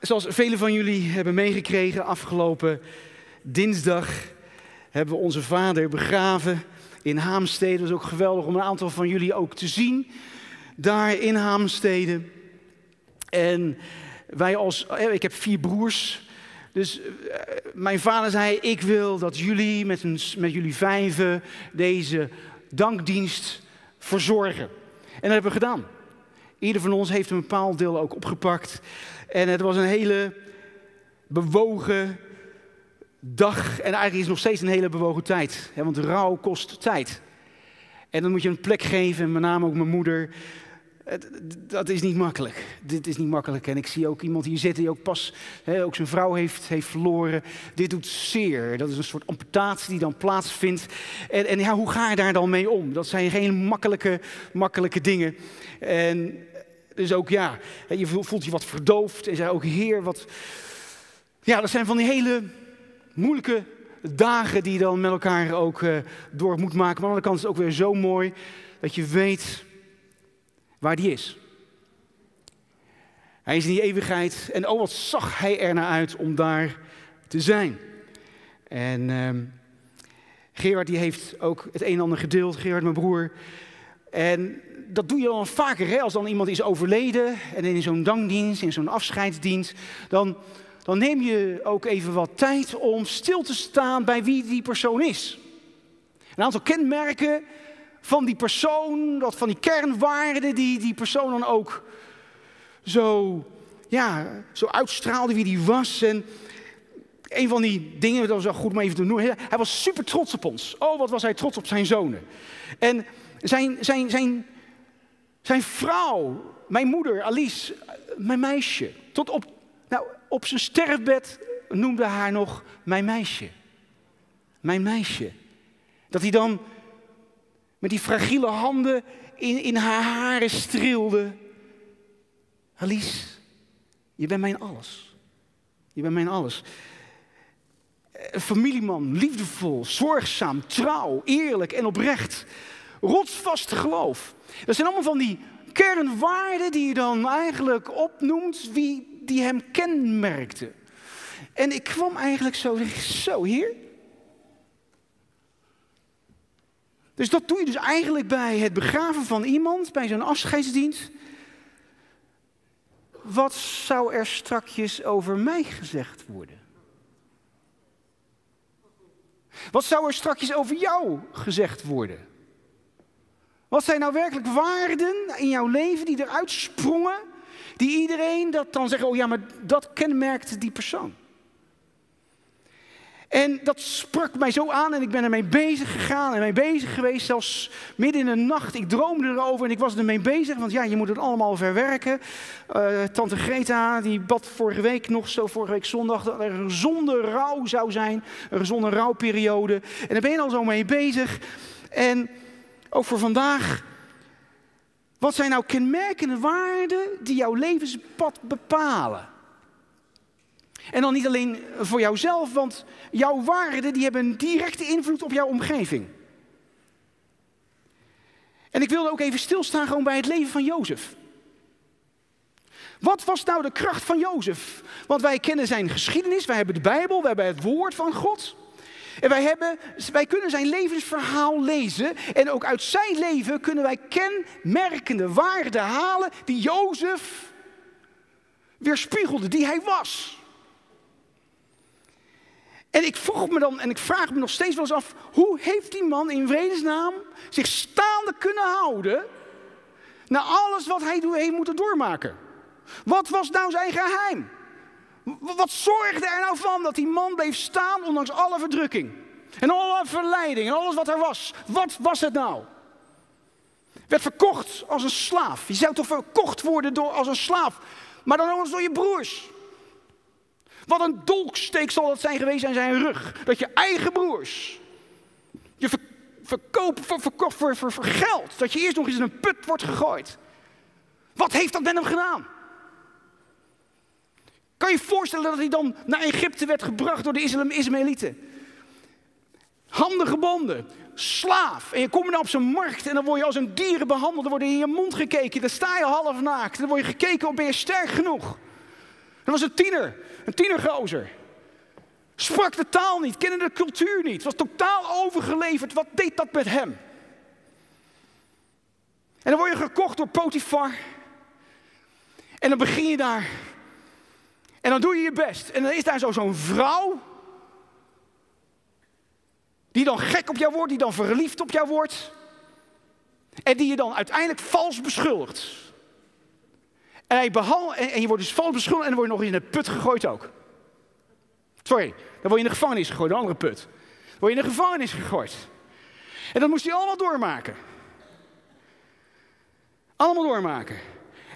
zoals velen van jullie hebben meegekregen, afgelopen dinsdag hebben we onze vader begraven in Haamstede. Het was ook geweldig om een aantal van jullie ook te zien daar in Haamstede. En wij als, eh, ik heb vier broers. Dus eh, mijn vader zei, ik wil dat jullie met, met jullie vijven deze dankdienst verzorgen. En dat hebben we gedaan. Ieder van ons heeft een bepaald deel ook opgepakt. En het was een hele bewogen dag. En eigenlijk is het nog steeds een hele bewogen tijd. Want rouw kost tijd. En dan moet je een plek geven, en met name ook mijn moeder. Dat is niet makkelijk. Dit is niet makkelijk. En ik zie ook iemand hier zitten die ook pas hè, ook zijn vrouw heeft, heeft verloren. Dit doet zeer. Dat is een soort amputatie die dan plaatsvindt. En, en ja, hoe ga je daar dan mee om? Dat zijn geen makkelijke, makkelijke dingen. En dus ook ja, je voelt je wat verdoofd. En zei ook, Heer, wat. Ja, dat zijn van die hele moeilijke dagen die je dan met elkaar ook uh, door moet maken. Maar aan de andere kant is het ook weer zo mooi dat je weet waar die is. Hij is in die eeuwigheid en oh wat zag hij er naar uit om daar te zijn. En uh, Gerard die heeft ook het een en ander gedeeld, Gerard mijn broer. En dat doe je dan vaker, hè? als dan iemand is overleden en in zo'n dankdienst, in zo'n afscheidsdienst, dan, dan neem je ook even wat tijd om stil te staan bij wie die persoon is. Een aantal kenmerken van die persoon, dat van die kernwaarden die die persoon dan ook zo, ja, zo uitstraalde wie die was. En een van die dingen, dat was wel goed om even te noemen, hij was super trots op ons. Oh, wat was hij trots op zijn zonen. En zijn, zijn, zijn, zijn vrouw, mijn moeder, Alice, mijn meisje, tot op, nou, op zijn sterfbed noemde haar nog mijn meisje. Mijn meisje. Dat hij dan met die fragiele handen in, in haar haren streelde. Alice, je bent mijn alles. Je bent mijn alles. Een familieman, liefdevol, zorgzaam, trouw, eerlijk en oprecht. Rotsvast geloof. Dat zijn allemaal van die kernwaarden die je dan eigenlijk opnoemt wie die hem kenmerkte. En ik kwam eigenlijk zo, zo hier, Dus dat doe je dus eigenlijk bij het begraven van iemand, bij zo'n afscheidsdienst. Wat zou er strakjes over mij gezegd worden? Wat zou er strakjes over jou gezegd worden? Wat zijn nou werkelijk waarden in jouw leven die eruit sprongen, die iedereen dat dan zegt, oh ja, maar dat kenmerkt die persoon. En dat sprak mij zo aan en ik ben ermee bezig gegaan en mee bezig geweest, zelfs midden in de nacht. Ik droomde erover en ik was ermee bezig, want ja, je moet het allemaal verwerken. Uh, Tante Greta, die bad vorige week nog zo, vorige week zondag, dat er een gezonde rouw zou zijn, een gezonde rouwperiode. En daar ben je al zo mee bezig. En ook voor vandaag, wat zijn nou kenmerkende waarden die jouw levenspad bepalen? En dan niet alleen voor jouzelf, want jouw waarden die hebben een directe invloed op jouw omgeving. En ik wilde ook even stilstaan gewoon bij het leven van Jozef. Wat was nou de kracht van Jozef? Want wij kennen zijn geschiedenis, wij hebben de Bijbel, wij hebben het woord van God. En wij, hebben, wij kunnen zijn levensverhaal lezen. En ook uit zijn leven kunnen wij kenmerkende waarden halen die Jozef weerspiegelde, die hij was. En ik vroeg me dan, en ik vraag me nog steeds wel eens af, hoe heeft die man in vredesnaam zich staande kunnen houden na alles wat hij heeft moeten doormaken? Wat was nou zijn geheim? Wat zorgde er nou van dat die man bleef staan ondanks alle verdrukking? En alle verleiding en alles wat er was. Wat was het nou? Werd verkocht als een slaaf. Je zou toch verkocht worden door, als een slaaf. Maar dan ook eens door je broers. Wat een dolksteek zal dat zijn geweest aan zijn rug. Dat je eigen broers je ver, voor, verkocht voor, voor, voor geld. Dat je eerst nog eens in een put wordt gegooid. Wat heeft dat met hem gedaan? Kan je je voorstellen dat hij dan naar Egypte werd gebracht door de Ismaëlieten? Handen gebonden, slaaf. En je komt dan op zijn markt en dan word je als een dieren behandeld. Dan word je in je mond gekeken, dan sta je half naakt. Dan word je gekeken, ben je sterk genoeg? was een tiener, een tienergozer. Sprak de taal niet, kende de cultuur niet, was totaal overgeleverd. Wat deed dat met hem? En dan word je gekocht door Potifar. En dan begin je daar. En dan doe je je best. En dan is daar zo zo'n vrouw. Die dan gek op jou wordt, die dan verliefd op jou wordt. En die je dan uiteindelijk vals beschuldigt. En, hij en je wordt dus vals beschuldigd en dan word je nog in de put gegooid ook. Sorry, dan word je in de gevangenis gegooid, een andere put. Dan word je in de gevangenis gegooid. En dat moest hij allemaal doormaken. Allemaal doormaken.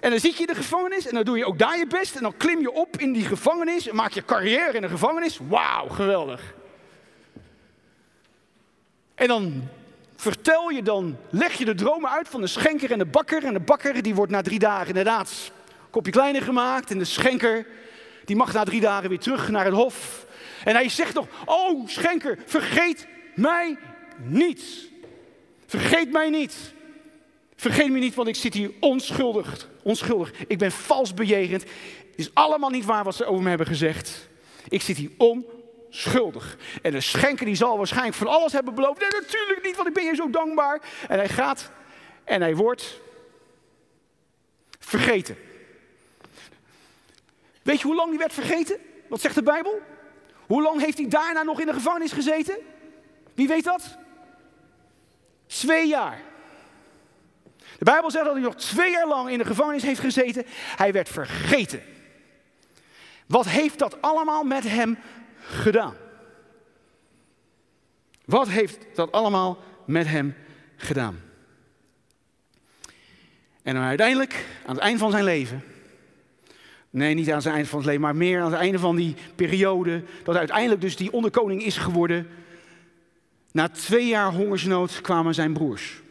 En dan zit je in de gevangenis en dan doe je ook daar je best. En dan klim je op in die gevangenis en maak je carrière in de gevangenis. Wauw, geweldig. En dan vertel je dan, leg je de dromen uit van de schenker en de bakker. En de bakker die wordt na drie dagen inderdaad een kopje kleiner gemaakt. En de schenker die mag na drie dagen weer terug naar het hof. En hij zegt nog, oh schenker, vergeet mij niet. Vergeet mij niet. Vergeet me niet, want ik zit hier onschuldig. Onschuldig. Ik ben vals bejegend. Het is allemaal niet waar wat ze over me hebben gezegd. Ik zit hier onschuldig. En de schenker die zal waarschijnlijk van alles hebben beloofd. Nee, natuurlijk niet, want ik ben je zo dankbaar. En hij gaat en hij wordt vergeten. Weet je hoe lang hij werd vergeten? Wat zegt de Bijbel? Hoe lang heeft hij daarna nog in de gevangenis gezeten? Wie weet dat? Twee jaar. De Bijbel zegt dat hij nog twee jaar lang in de gevangenis heeft gezeten. Hij werd vergeten. Wat heeft dat allemaal met hem gedaan? Wat heeft dat allemaal met hem gedaan? En dan uiteindelijk, aan het eind van zijn leven, nee, niet aan het eind van het leven, maar meer aan het einde van die periode, dat uiteindelijk dus die onderkoning is geworden. Na twee jaar hongersnood kwamen zijn broers.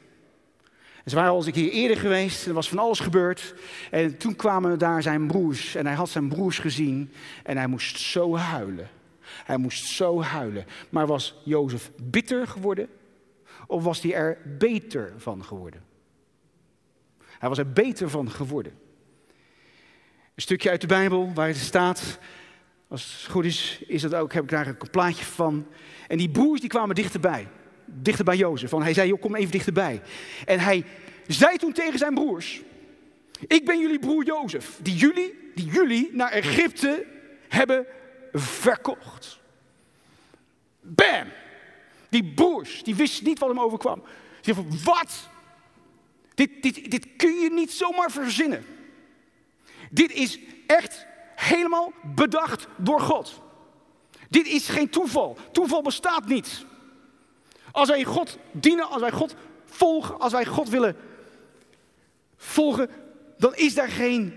Ze waren al een eerder geweest, er was van alles gebeurd. En toen kwamen daar zijn broers en hij had zijn broers gezien en hij moest zo huilen. Hij moest zo huilen. Maar was Jozef bitter geworden of was hij er beter van geworden? Hij was er beter van geworden. Een stukje uit de Bijbel waar het staat, als het goed is, is dat ook, heb ik daar een plaatje van. En die broers die kwamen dichterbij, dichter bij Jozef. Van, hij zei, joh, kom even dichterbij. En hij zei toen tegen zijn broers, ik ben jullie broer Jozef, die jullie, die jullie naar Egypte hebben verkocht. Bam! Die broers, die wisten niet wat hem overkwam. Ze van, wat? Dit, dit, dit kun je niet zomaar verzinnen. Dit is echt helemaal bedacht door God. Dit is geen toeval. Toeval bestaat niet. Als wij God dienen, als wij God volgen, als wij God willen volgen, dan is er geen,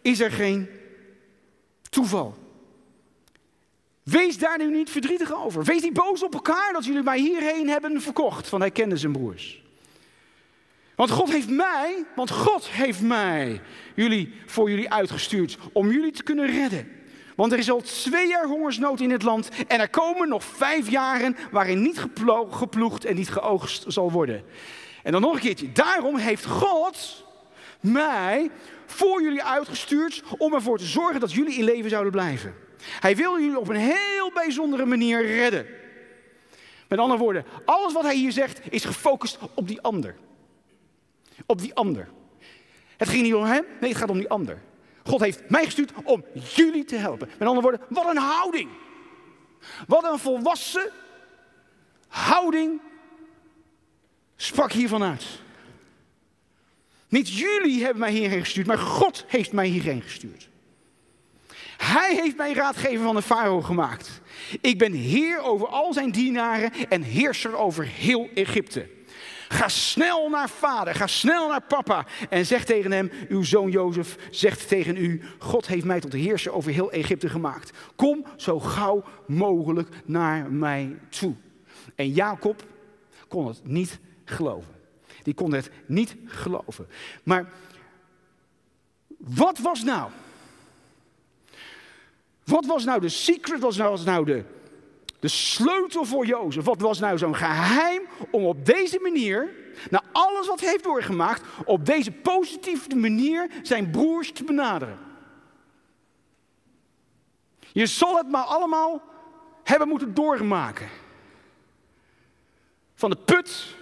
is er geen toeval. Wees daar nu niet verdrietig over. Wees niet boos op elkaar dat jullie mij hierheen hebben verkocht. Want hij kende zijn broers. Want God heeft mij, want God heeft mij jullie, voor jullie uitgestuurd om jullie te kunnen redden. Want er is al twee jaar hongersnood in het land en er komen nog vijf jaren waarin niet geploegd en niet geoogst zal worden. En dan nog een keertje. Daarom heeft God mij voor jullie uitgestuurd om ervoor te zorgen dat jullie in leven zouden blijven. Hij wil jullie op een heel bijzondere manier redden. Met andere woorden, alles wat hij hier zegt is gefocust op die ander. Op die ander. Het ging niet om hem, nee, het gaat om die ander. God heeft mij gestuurd om jullie te helpen. Met andere woorden, wat een houding. Wat een volwassen houding sprak hiervan uit. Niet jullie hebben mij hierheen gestuurd, maar God heeft mij hierheen gestuurd. Hij heeft mij raadgever van de farao gemaakt. Ik ben heer over al zijn dienaren en heerser over heel Egypte. Ga snel naar vader, ga snel naar papa en zeg tegen hem, uw zoon Jozef zegt tegen u, God heeft mij tot heerser over heel Egypte gemaakt. Kom zo gauw mogelijk naar mij toe. En Jacob kon het niet geloven. Die kon het niet geloven. Maar wat was nou? Wat was nou de secret? Wat was nou de, de sleutel voor Jozef? Wat was nou zo'n geheim om op deze manier, na alles wat hij heeft doorgemaakt, op deze positieve manier zijn broers te benaderen? Je zal het maar allemaal hebben moeten doormaken. Van de put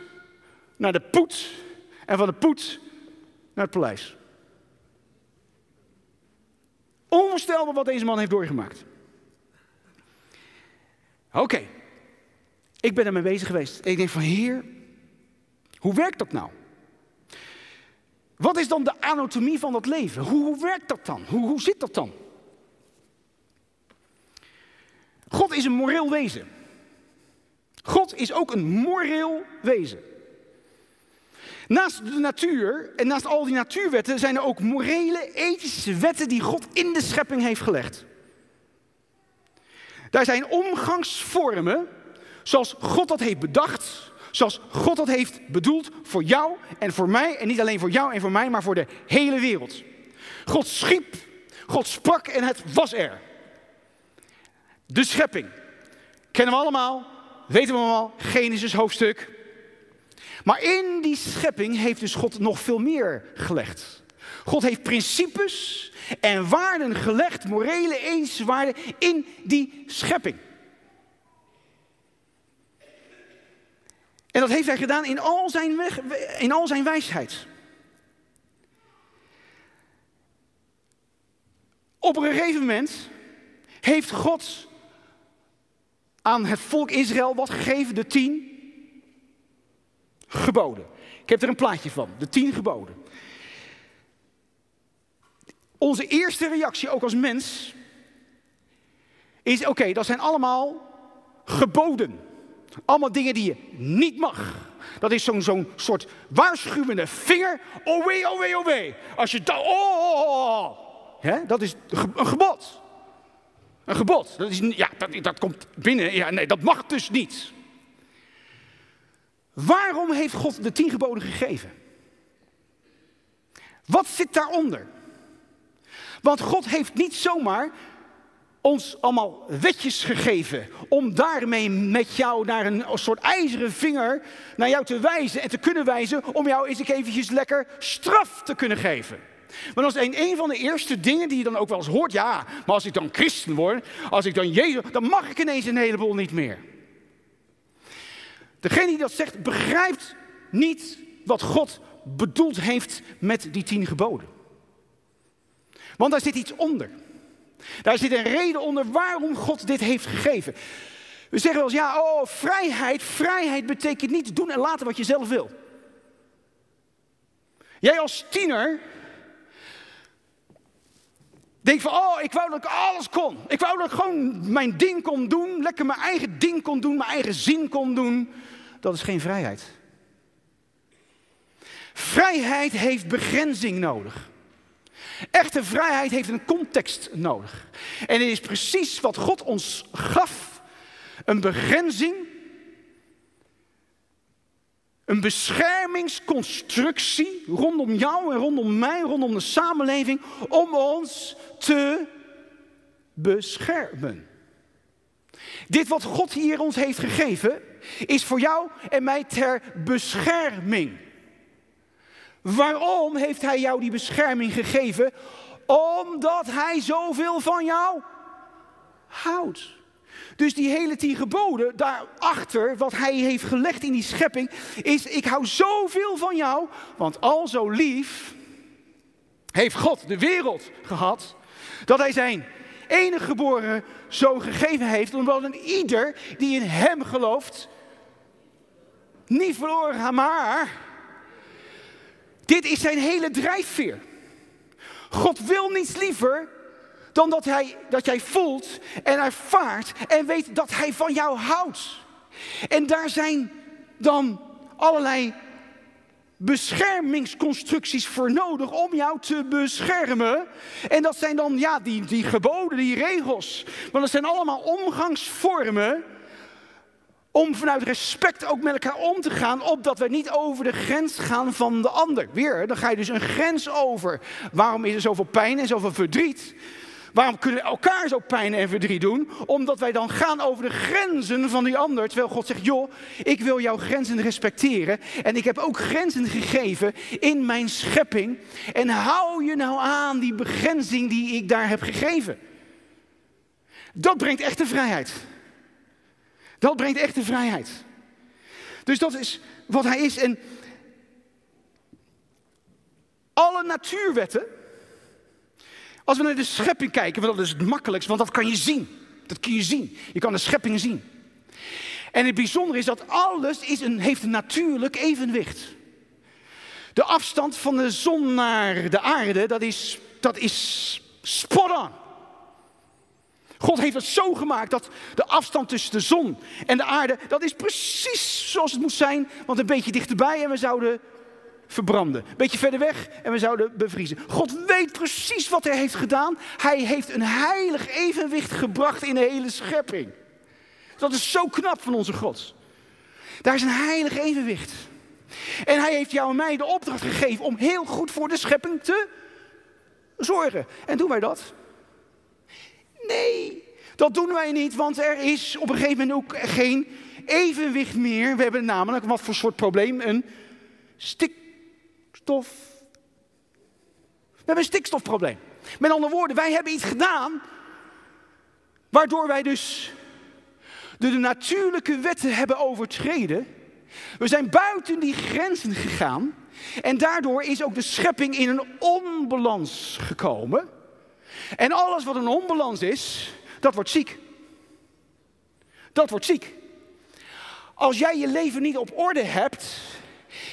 naar de poet en van de poet naar het paleis. Onvoorstelbaar wat deze man heeft doorgemaakt. Oké, ik ben ermee bezig geweest. ik denk van, heer, hoe werkt dat nou? Wat is dan de anatomie van dat leven? Hoe, hoe werkt dat dan? Hoe, hoe zit dat dan? God is een moreel wezen. God is ook een moreel wezen. Naast de natuur en naast al die natuurwetten zijn er ook morele, ethische wetten die God in de schepping heeft gelegd. Daar zijn omgangsvormen zoals God dat heeft bedacht, zoals God dat heeft bedoeld voor jou en voor mij. En niet alleen voor jou en voor mij, maar voor de hele wereld. God schiep, God sprak en het was er. De schepping. Kennen we allemaal, weten we allemaal, Genesis hoofdstuk. Maar in die schepping heeft dus God nog veel meer gelegd. God heeft principes en waarden gelegd, morele ethische waarden, in die schepping. En dat heeft hij gedaan in al zijn, in al zijn wijsheid. Op een gegeven moment heeft God aan het volk Israël wat gegeven, de tien geboden. Ik heb er een plaatje van, de tien geboden. Onze eerste reactie, ook als mens, is: oké, dat zijn allemaal geboden. Allemaal dingen die je niet mag. Dat is zo'n soort waarschuwende vinger. Oh wee, oh wee. Als je dat. Oh, oh, oh, oh. Dat is een gebod. Een gebod. Dat, is, ja, dat, dat komt binnen. Ja, nee, dat mag dus niet. Waarom heeft God de tien geboden gegeven? Wat zit daaronder? Want God heeft niet zomaar ons allemaal wetjes gegeven om daarmee met jou naar een soort ijzeren vinger naar jou te wijzen en te kunnen wijzen om jou eens eventjes lekker straf te kunnen geven. Maar is een, een van de eerste dingen die je dan ook wel eens hoort. Ja, maar als ik dan christen word, als ik dan Jezus, dan mag ik ineens een heleboel niet meer. Degene die dat zegt, begrijpt niet wat God bedoeld heeft met die tien geboden. Want daar zit iets onder. Daar zit een reden onder waarom God dit heeft gegeven. We zeggen wel eens, ja, oh, vrijheid. Vrijheid betekent niet doen en laten wat je zelf wil. Jij als tiener denkt van, oh, ik wou dat ik alles kon. Ik wou dat ik gewoon mijn ding kon doen, lekker mijn eigen ding kon doen, mijn eigen zin kon doen. Dat is geen vrijheid. Vrijheid heeft begrenzing nodig. Echte vrijheid heeft een context nodig. En het is precies wat God ons gaf: een begrenzing, een beschermingsconstructie rondom jou en rondom mij, rondom de samenleving, om ons te beschermen. Dit wat God hier ons heeft gegeven, is voor jou en mij ter bescherming. Waarom heeft Hij jou die bescherming gegeven? Omdat Hij zoveel van jou houdt. Dus die hele tien geboden daarachter, wat hij heeft gelegd in die schepping, is ik hou zoveel van jou, want al zo lief heeft God de wereld gehad, dat hij zijn enige geboren zoon gegeven heeft, omdat een ieder die in hem gelooft, niet verloren gaat, maar dit is zijn hele drijfveer. God wil niets liever dan dat, hij, dat jij voelt en ervaart en weet dat hij van jou houdt. En daar zijn dan allerlei beschermingsconstructies voor nodig om jou te beschermen. En dat zijn dan ja, die, die geboden, die regels. Want dat zijn allemaal omgangsvormen om vanuit respect ook met elkaar om te gaan, opdat we niet over de grens gaan van de ander. Weer, dan ga je dus een grens over. Waarom is er zoveel pijn en zoveel verdriet? Waarom kunnen we elkaar zo pijn en verdriet doen? Omdat wij dan gaan over de grenzen van die ander. Terwijl God zegt, joh, ik wil jouw grenzen respecteren. En ik heb ook grenzen gegeven in mijn schepping. En hou je nou aan die begrenzing die ik daar heb gegeven. Dat brengt echte vrijheid. Dat brengt echte vrijheid. Dus dat is wat hij is. En alle natuurwetten, als we naar de schepping kijken, want dat is het makkelijkst, want dat kan je zien. Dat kun je zien. Je kan de schepping zien. En het bijzondere is dat alles is heeft een natuurlijk evenwicht. De afstand van de zon naar de aarde, dat is, dat is spot on. God heeft het zo gemaakt dat de afstand tussen de zon en de aarde, dat is precies zoals het moet zijn. Want een beetje dichterbij en we zouden verbranden. Een beetje verder weg en we zouden bevriezen. God weet precies wat hij heeft gedaan. Hij heeft een heilig evenwicht gebracht in de hele schepping. Dat is zo knap van onze God. Daar is een heilig evenwicht. En hij heeft jou en mij de opdracht gegeven om heel goed voor de schepping te zorgen. En doen wij dat? Nee, dat doen wij niet, want er is op een gegeven moment ook geen evenwicht meer. We hebben namelijk, wat voor soort probleem? Een stikstof. We hebben een stikstofprobleem. Met andere woorden, wij hebben iets gedaan waardoor wij dus de natuurlijke wetten hebben overtreden. We zijn buiten die grenzen gegaan en daardoor is ook de schepping in een onbalans gekomen. En alles wat een onbalans is, dat wordt ziek. Dat wordt ziek. Als jij je leven niet op orde hebt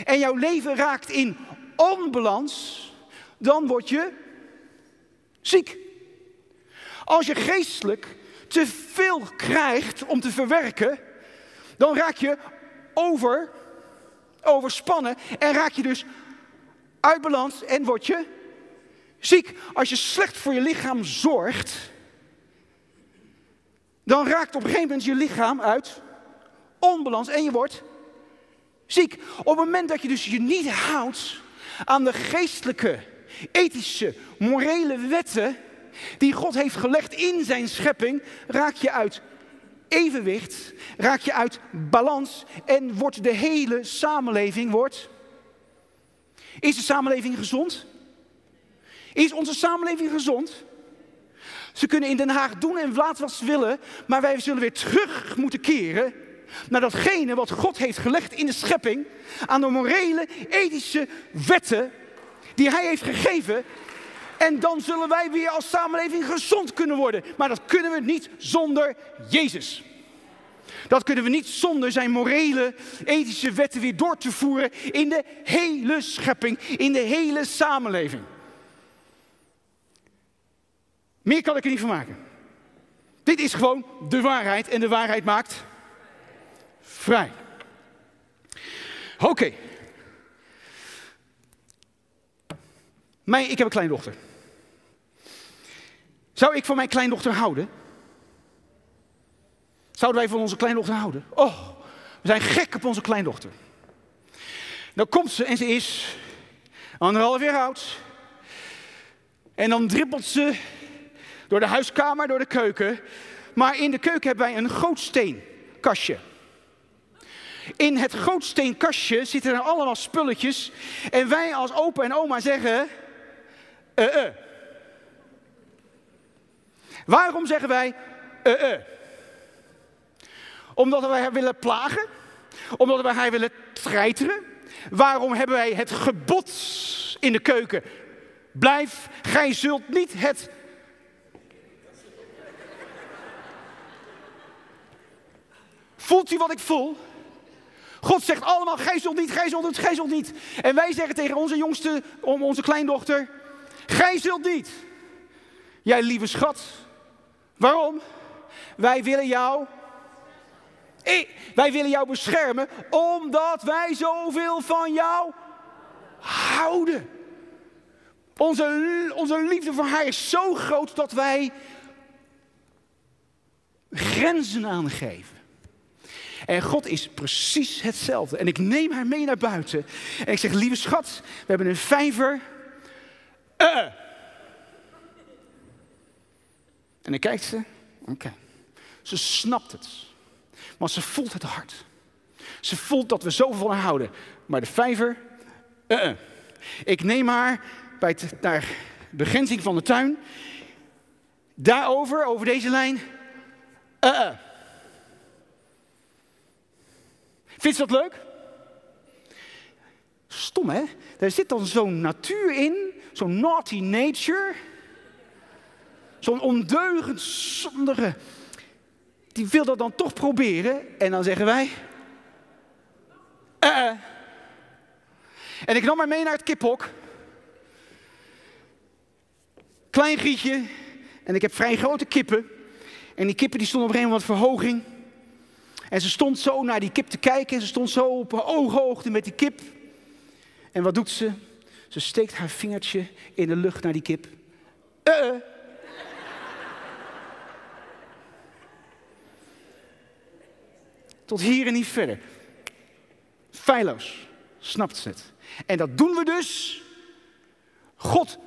en jouw leven raakt in onbalans, dan word je ziek. Als je geestelijk te veel krijgt om te verwerken, dan raak je over, overspannen en raak je dus uit balans en word je ziek. Als je slecht voor je lichaam zorgt, dan raakt op een gegeven moment je lichaam uit onbalans en je wordt ziek. Op het moment dat je dus je niet houdt aan de geestelijke, ethische, morele wetten die God heeft gelegd in zijn schepping, raak je uit evenwicht, raak je uit balans en wordt de hele samenleving wordt. Is de samenleving gezond? Is onze samenleving gezond? Ze kunnen in Den Haag doen en laten wat ze willen, maar wij zullen weer terug moeten keren naar datgene wat God heeft gelegd in de schepping, aan de morele, ethische wetten die Hij heeft gegeven. En dan zullen wij weer als samenleving gezond kunnen worden. Maar dat kunnen we niet zonder Jezus. Dat kunnen we niet zonder zijn morele, ethische wetten weer door te voeren in de hele schepping, in de hele samenleving. Meer kan ik er niet van maken. Dit is gewoon de waarheid en de waarheid maakt vrij. Oké. ik heb een kleindochter. Zou ik van mijn kleindochter houden? Zouden wij van onze kleindochter houden? Oh, we zijn gek op onze kleindochter. Dan komt ze en ze is anderhalf jaar oud. En dan dribbelt ze door de huiskamer, door de keuken. Maar in de keuken hebben wij een gootsteenkastje. In het gootsteenkastje zitten er allemaal spulletjes. En wij als opa en oma zeggen... Uh, uh. Waarom zeggen wij... Uh, uh? Omdat wij haar willen plagen? Omdat wij haar willen treiteren? Waarom hebben wij het gebod in de keuken? Blijf, gij zult niet het Voelt u wat ik voel? God zegt allemaal, gij zult niet, gij zult niet, gij zult niet. En wij zeggen tegen onze jongste, om onze kleindochter, gij zult niet. Jij lieve schat. Waarom? Wij willen jou, eh, wij willen jou beschermen, omdat wij zoveel van jou houden. Onze, onze liefde voor haar is zo groot dat wij grenzen aangeven. En God is precies hetzelfde. En ik neem haar mee naar buiten. En ik zeg, lieve schat, we hebben een vijver. Uh. En dan kijkt ze. Oké. Ze snapt het. Maar ze voelt het hard. Ze voelt dat we zoveel van haar houden. Maar de vijver. Uh. Ik neem haar bij naar de begrenzing van de tuin. Daarover, over deze lijn. Uh-uh. Vind je dat leuk? Stom hè? Daar zit dan zo'n natuur in, zo'n naughty nature, zo'n ondeugend zondige. Die wil dat dan toch proberen en dan zeggen wij. Uh-uh. En ik nam haar mee naar het kiphok. Klein gietje. En ik heb vrij grote kippen. En die kippen die stonden op een gegeven verhoging. En ze stond zo naar die kip te kijken. En ze stond zo op ooghoogte met die kip. En wat doet ze? Ze steekt haar vingertje in de lucht naar die kip. Uh -uh. Tot hier en niet verder. Feilloos. Snapt ze het? En dat doen we dus. God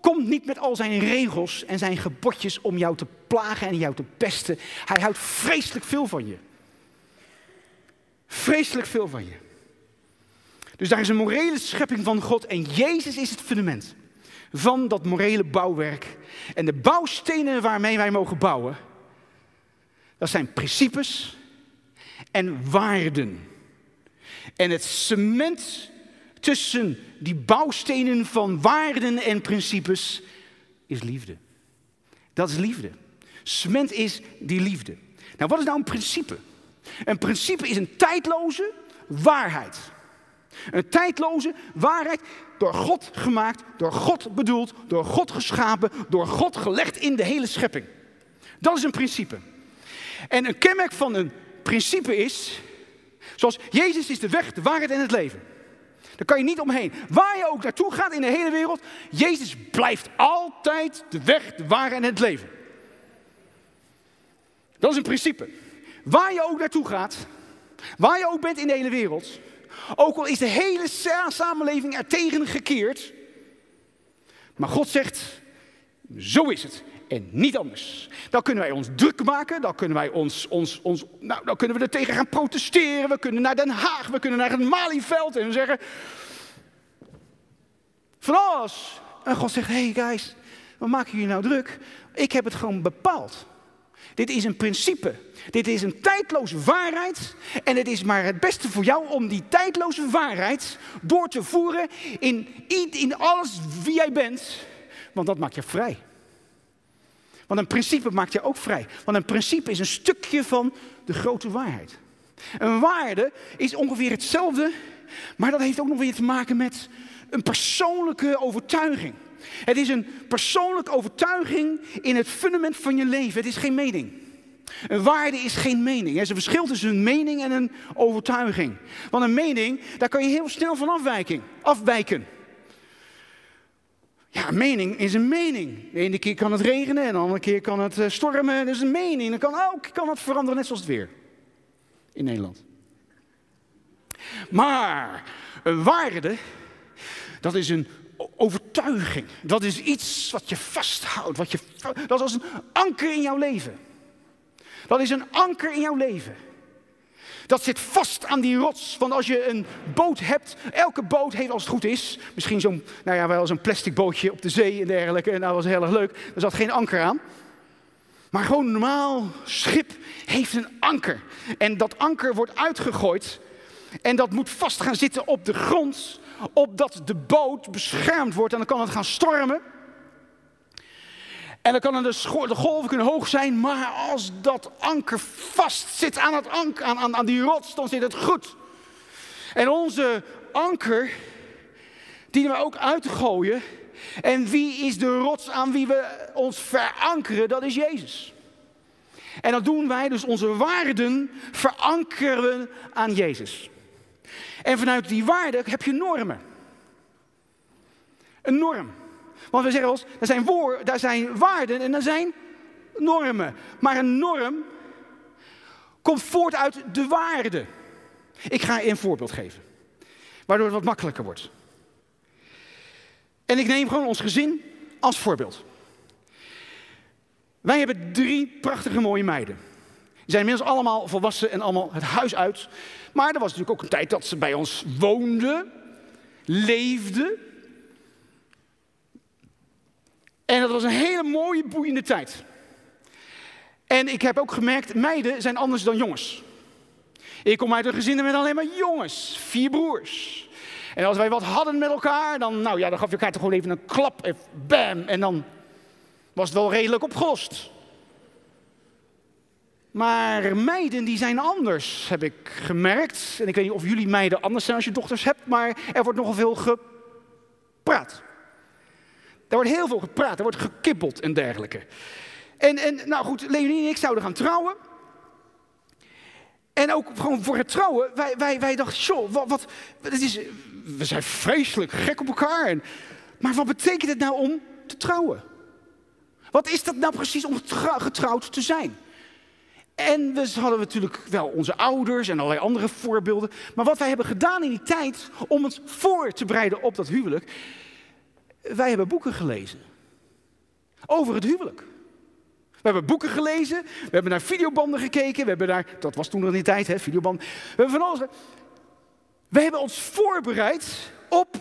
komt niet met al zijn regels en zijn gebodjes om jou te plagen en jou te pesten. Hij houdt vreselijk veel van je. Vreselijk veel van je. Dus daar is een morele schepping van God en Jezus is het fundament van dat morele bouwwerk. En de bouwstenen waarmee wij mogen bouwen, dat zijn principes en waarden. En het cement tussen die bouwstenen van waarden en principes is liefde. Dat is liefde. Cement is die liefde. Nou, wat is nou een principe? Een principe is een tijdloze waarheid. Een tijdloze waarheid, door God gemaakt, door God bedoeld, door God geschapen, door God gelegd in de hele schepping. Dat is een principe. En een kenmerk van een principe is, zoals Jezus is de weg, de waarheid en het leven. Daar kan je niet omheen. Waar je ook naartoe gaat in de hele wereld, Jezus blijft altijd de weg, de waarheid en het leven. Dat is een principe. Waar je ook naartoe gaat, waar je ook bent in de hele wereld, ook al is de hele samenleving er tegen gekeerd, maar God zegt, zo is het en niet anders. Dan kunnen wij ons druk maken, dan kunnen wij ons, ons, ons nou, dan kunnen we er tegen gaan protesteren. We kunnen naar Den Haag, we kunnen naar het Malieveld en zeggen van. En God zegt, hey guys, wat maken jullie nou druk? Ik heb het gewoon bepaald. Dit is een principe. Dit is een tijdloze waarheid. En het is maar het beste voor jou om die tijdloze waarheid door te voeren in, in alles wie jij bent. Want dat maakt je vrij. Want een principe maakt je ook vrij. Want een principe is een stukje van de grote waarheid. Een waarde is ongeveer hetzelfde, maar dat heeft ook nog weer te maken met een persoonlijke overtuiging. Het is een persoonlijke overtuiging in het fundament van je leven. Het is geen mening. Een waarde is geen mening. Er is een verschil tussen een mening en een overtuiging. Want een mening, daar kan je heel snel van afwijken. afwijken. Ja, een mening is een mening. De ene keer kan het regenen en de andere keer kan het eh, stormen. Dat is een mening. Dan kan ook kan het veranderen, net zoals het weer. In Nederland. Maar een waarde, dat is een overtuiging. Dat is iets wat je vasthoudt. Wat je, dat is als een anker in jouw leven. Dat is een anker in jouw leven. Dat zit vast aan die rots. Want als je een boot hebt, elke boot heeft als het goed is, misschien zo'n, nou ja, wel zo'n plastic bootje op de zee en dergelijke. En dat was heel erg leuk. Er zat geen anker aan. Maar gewoon een normaal schip heeft een anker. En dat anker wordt uitgegooid. En dat moet vast gaan zitten op de grond, opdat de boot beschermd wordt. En dan kan het gaan stormen. En dan kan de, de golven kunnen hoog zijn, maar als dat anker vast zit aan, het anker, aan, aan, aan die rots, dan zit het goed. En onze anker dienen we ook uit te gooien. En wie is de rots aan wie we ons verankeren? Dat is Jezus. En dat doen wij dus onze waarden verankeren aan Jezus. En vanuit die waarden heb je normen. Een norm. Want we zeggen eens, er zijn, woorden, daar zijn waarden en er zijn normen. Maar een norm komt voort uit de waarde. Ik ga je een voorbeeld geven, waardoor het wat makkelijker wordt. En ik neem gewoon ons gezin als voorbeeld. Wij hebben drie prachtige mooie meiden. Die zijn inmiddels allemaal volwassen en allemaal het huis uit. Maar er was natuurlijk ook een tijd dat ze bij ons woonden, leefden. En dat was een hele mooie, boeiende tijd. En ik heb ook gemerkt, meiden zijn anders dan jongens. Ik kom uit een gezin met alleen maar jongens, vier broers. En als wij wat hadden met elkaar, dan, nou ja, dan gaf je elkaar toch gewoon even een klap, en bam, en dan was het wel redelijk opgelost. Maar meiden die zijn anders, heb ik gemerkt. En ik weet niet of jullie meiden anders zijn als je dochters hebt, maar er wordt nogal veel gepraat. Er wordt heel veel gepraat, er wordt gekibbeld en dergelijke. En, en nou goed, Leonie en ik zouden gaan trouwen. En ook gewoon voor het trouwen, wij, wij, wij dachten, joh, wat, wat, het is, we zijn vreselijk gek op elkaar. En, maar wat betekent het nou om te trouwen? Wat is dat nou precies om getrouwd te zijn? En we hadden natuurlijk wel onze ouders en allerlei andere voorbeelden. Maar wat wij hebben gedaan in die tijd om ons voor te bereiden op dat huwelijk. Wij hebben boeken gelezen. Over het huwelijk. We hebben boeken gelezen, we hebben naar videobanden gekeken, we hebben naar, dat was toen nog in die tijd, hè, videobanden. We hebben van alles. We hebben ons voorbereid op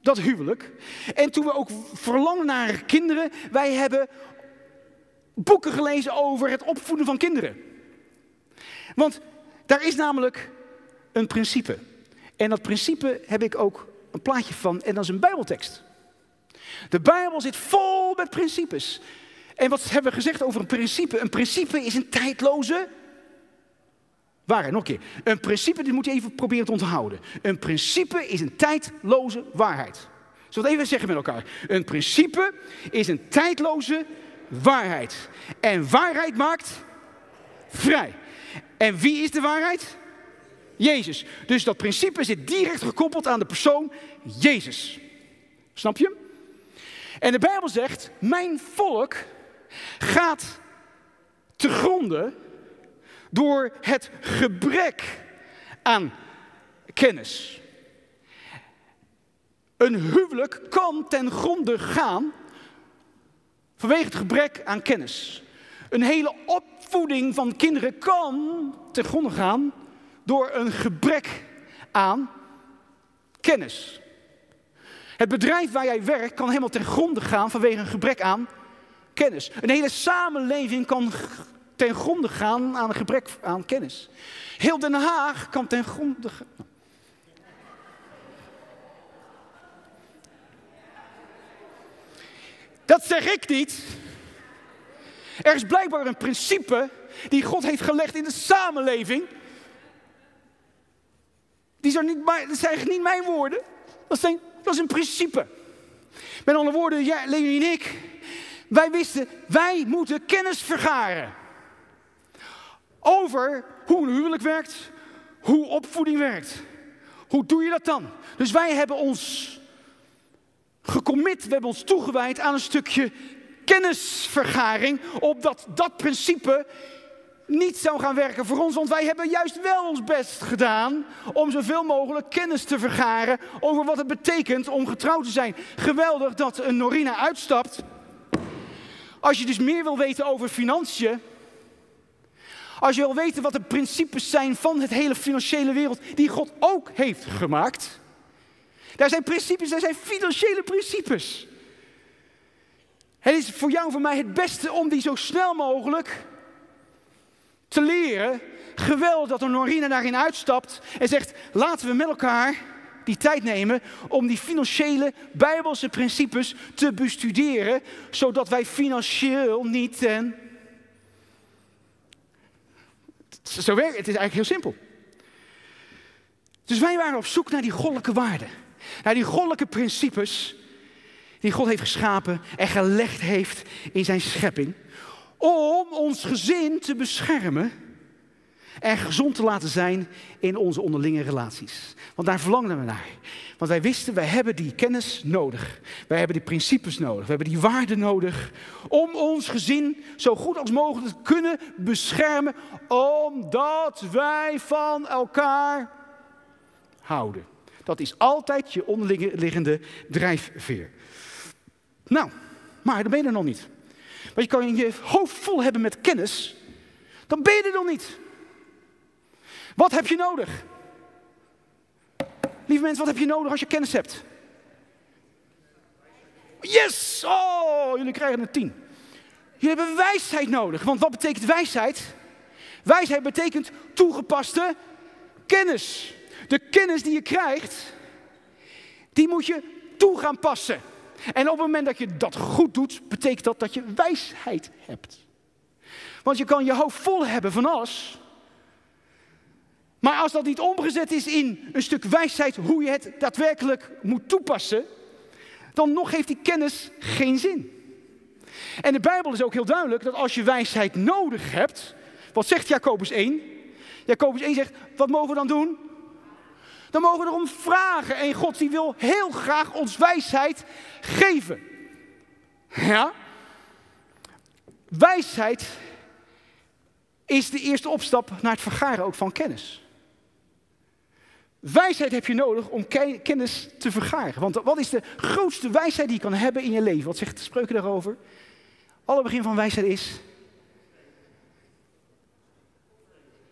dat huwelijk. En toen we ook verlangen naar kinderen, wij hebben boeken gelezen over het opvoeden van kinderen. Want daar is namelijk een principe. En dat principe heb ik ook een plaatje van, en dat is een Bijbeltekst. De Bijbel zit vol met principes. En wat hebben we gezegd over een principe? Een principe is een tijdloze waarheid. Nog een keer. Een principe, dit moet je even proberen te onthouden. Een principe is een tijdloze waarheid. Zullen we het even zeggen met elkaar? Een principe is een tijdloze waarheid. En waarheid maakt vrij. En wie is de waarheid? Jezus. Dus dat principe zit direct gekoppeld aan de persoon Jezus. Snap je? En de Bijbel zegt: Mijn volk gaat te gronden door het gebrek aan kennis. Een huwelijk kan ten gronde gaan vanwege het gebrek aan kennis. Een hele opvoeding van kinderen kan ten gronde gaan door een gebrek aan kennis. Het bedrijf waar jij werkt kan helemaal ten gronde gaan vanwege een gebrek aan kennis. Een hele samenleving kan ten gronde gaan aan een gebrek aan kennis. Heel Den Haag kan ten gronde gaan. Dat zeg ik niet. Er is blijkbaar een principe die God heeft gelegd in de samenleving. Die zijn niet, dat zijn niet mijn woorden. Dat, zijn, dat is een principe. Met andere woorden, ja, en ik, wij wisten, wij moeten kennis vergaren. Over hoe een huwelijk werkt, hoe opvoeding werkt. Hoe doe je dat dan? Dus wij hebben ons gecommit, we hebben ons toegewijd aan een stukje kennisvergaring, opdat dat principe niet zou gaan werken voor ons. Want wij hebben juist wel ons best gedaan om zoveel mogelijk kennis te vergaren over wat het betekent om getrouwd te zijn. Geweldig dat een Norina uitstapt als je dus meer wil weten over financiën, als je wil weten wat de principes zijn van het hele financiële wereld die God ook heeft gemaakt. Daar zijn principes, daar zijn financiële principes. Het is voor jou en voor mij het beste om die zo snel mogelijk te leren. Geweldig dat een Norina daarin uitstapt en zegt: laten we met elkaar die tijd nemen om die financiële bijbelse principes te bestuderen, zodat wij financieel niet ten. Zo werkt het, is eigenlijk heel simpel. Dus wij waren op zoek naar die goddelijke waarden, naar die goddelijke principes die God heeft geschapen en gelegd heeft in zijn schepping, om ons gezin te beschermen en gezond te laten zijn in onze onderlinge relaties. Want daar verlangden we naar. Want wij wisten, wij hebben die kennis nodig. Wij hebben die principes nodig. We hebben die waarden nodig om ons gezin zo goed als mogelijk te kunnen beschermen, omdat wij van elkaar houden. Dat is altijd je onderliggende drijfveer. Nou, maar dan ben je er nog niet. Want je kan je hoofd vol hebben met kennis, dan ben je er nog niet. Wat heb je nodig? Lieve mensen, wat heb je nodig als je kennis hebt? Yes! Oh, jullie krijgen een tien. Jullie hebben wijsheid nodig. Want wat betekent wijsheid? Wijsheid betekent toegepaste kennis. De kennis die je krijgt, die moet je toe gaan passen. En op het moment dat je dat goed doet, betekent dat dat je wijsheid hebt. Want je kan je hoofd vol hebben van alles. Maar als dat niet omgezet is in een stuk wijsheid hoe je het daadwerkelijk moet toepassen, dan nog heeft die kennis geen zin. En de Bijbel is ook heel duidelijk dat als je wijsheid nodig hebt, wat zegt Jacobus 1? Jacobus 1 zegt, wat mogen we dan doen? Dan mogen we erom vragen. En God die wil heel graag ons wijsheid geven. Ja? Wijsheid is de eerste opstap naar het vergaren ook van kennis. Wijsheid heb je nodig om kennis te vergaren. Want wat is de grootste wijsheid die je kan hebben in je leven? Wat zegt de spreuken daarover? Alle begin van wijsheid is.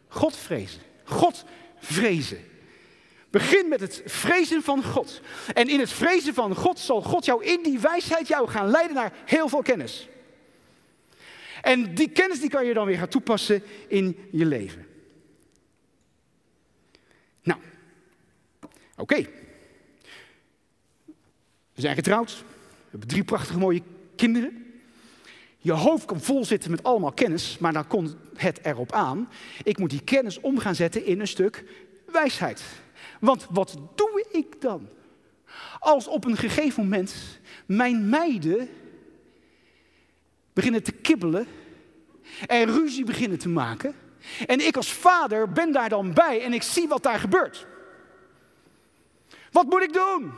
God vrezen. God vrezen. Begin met het vrezen van God. En in het vrezen van God zal God jou in die wijsheid jou gaan leiden naar heel veel kennis. En die kennis die kan je dan weer gaan toepassen in je leven. Nou, oké. We zijn getrouwd. We hebben drie prachtige mooie kinderen. Je hoofd kan vol zitten met allemaal kennis, maar dan komt het erop aan. Ik moet die kennis om gaan zetten in een stuk wijsheid. Want wat doe ik dan? Als op een gegeven moment mijn meiden beginnen te kibbelen en ruzie beginnen te maken. En ik als vader ben daar dan bij en ik zie wat daar gebeurt. Wat moet ik doen?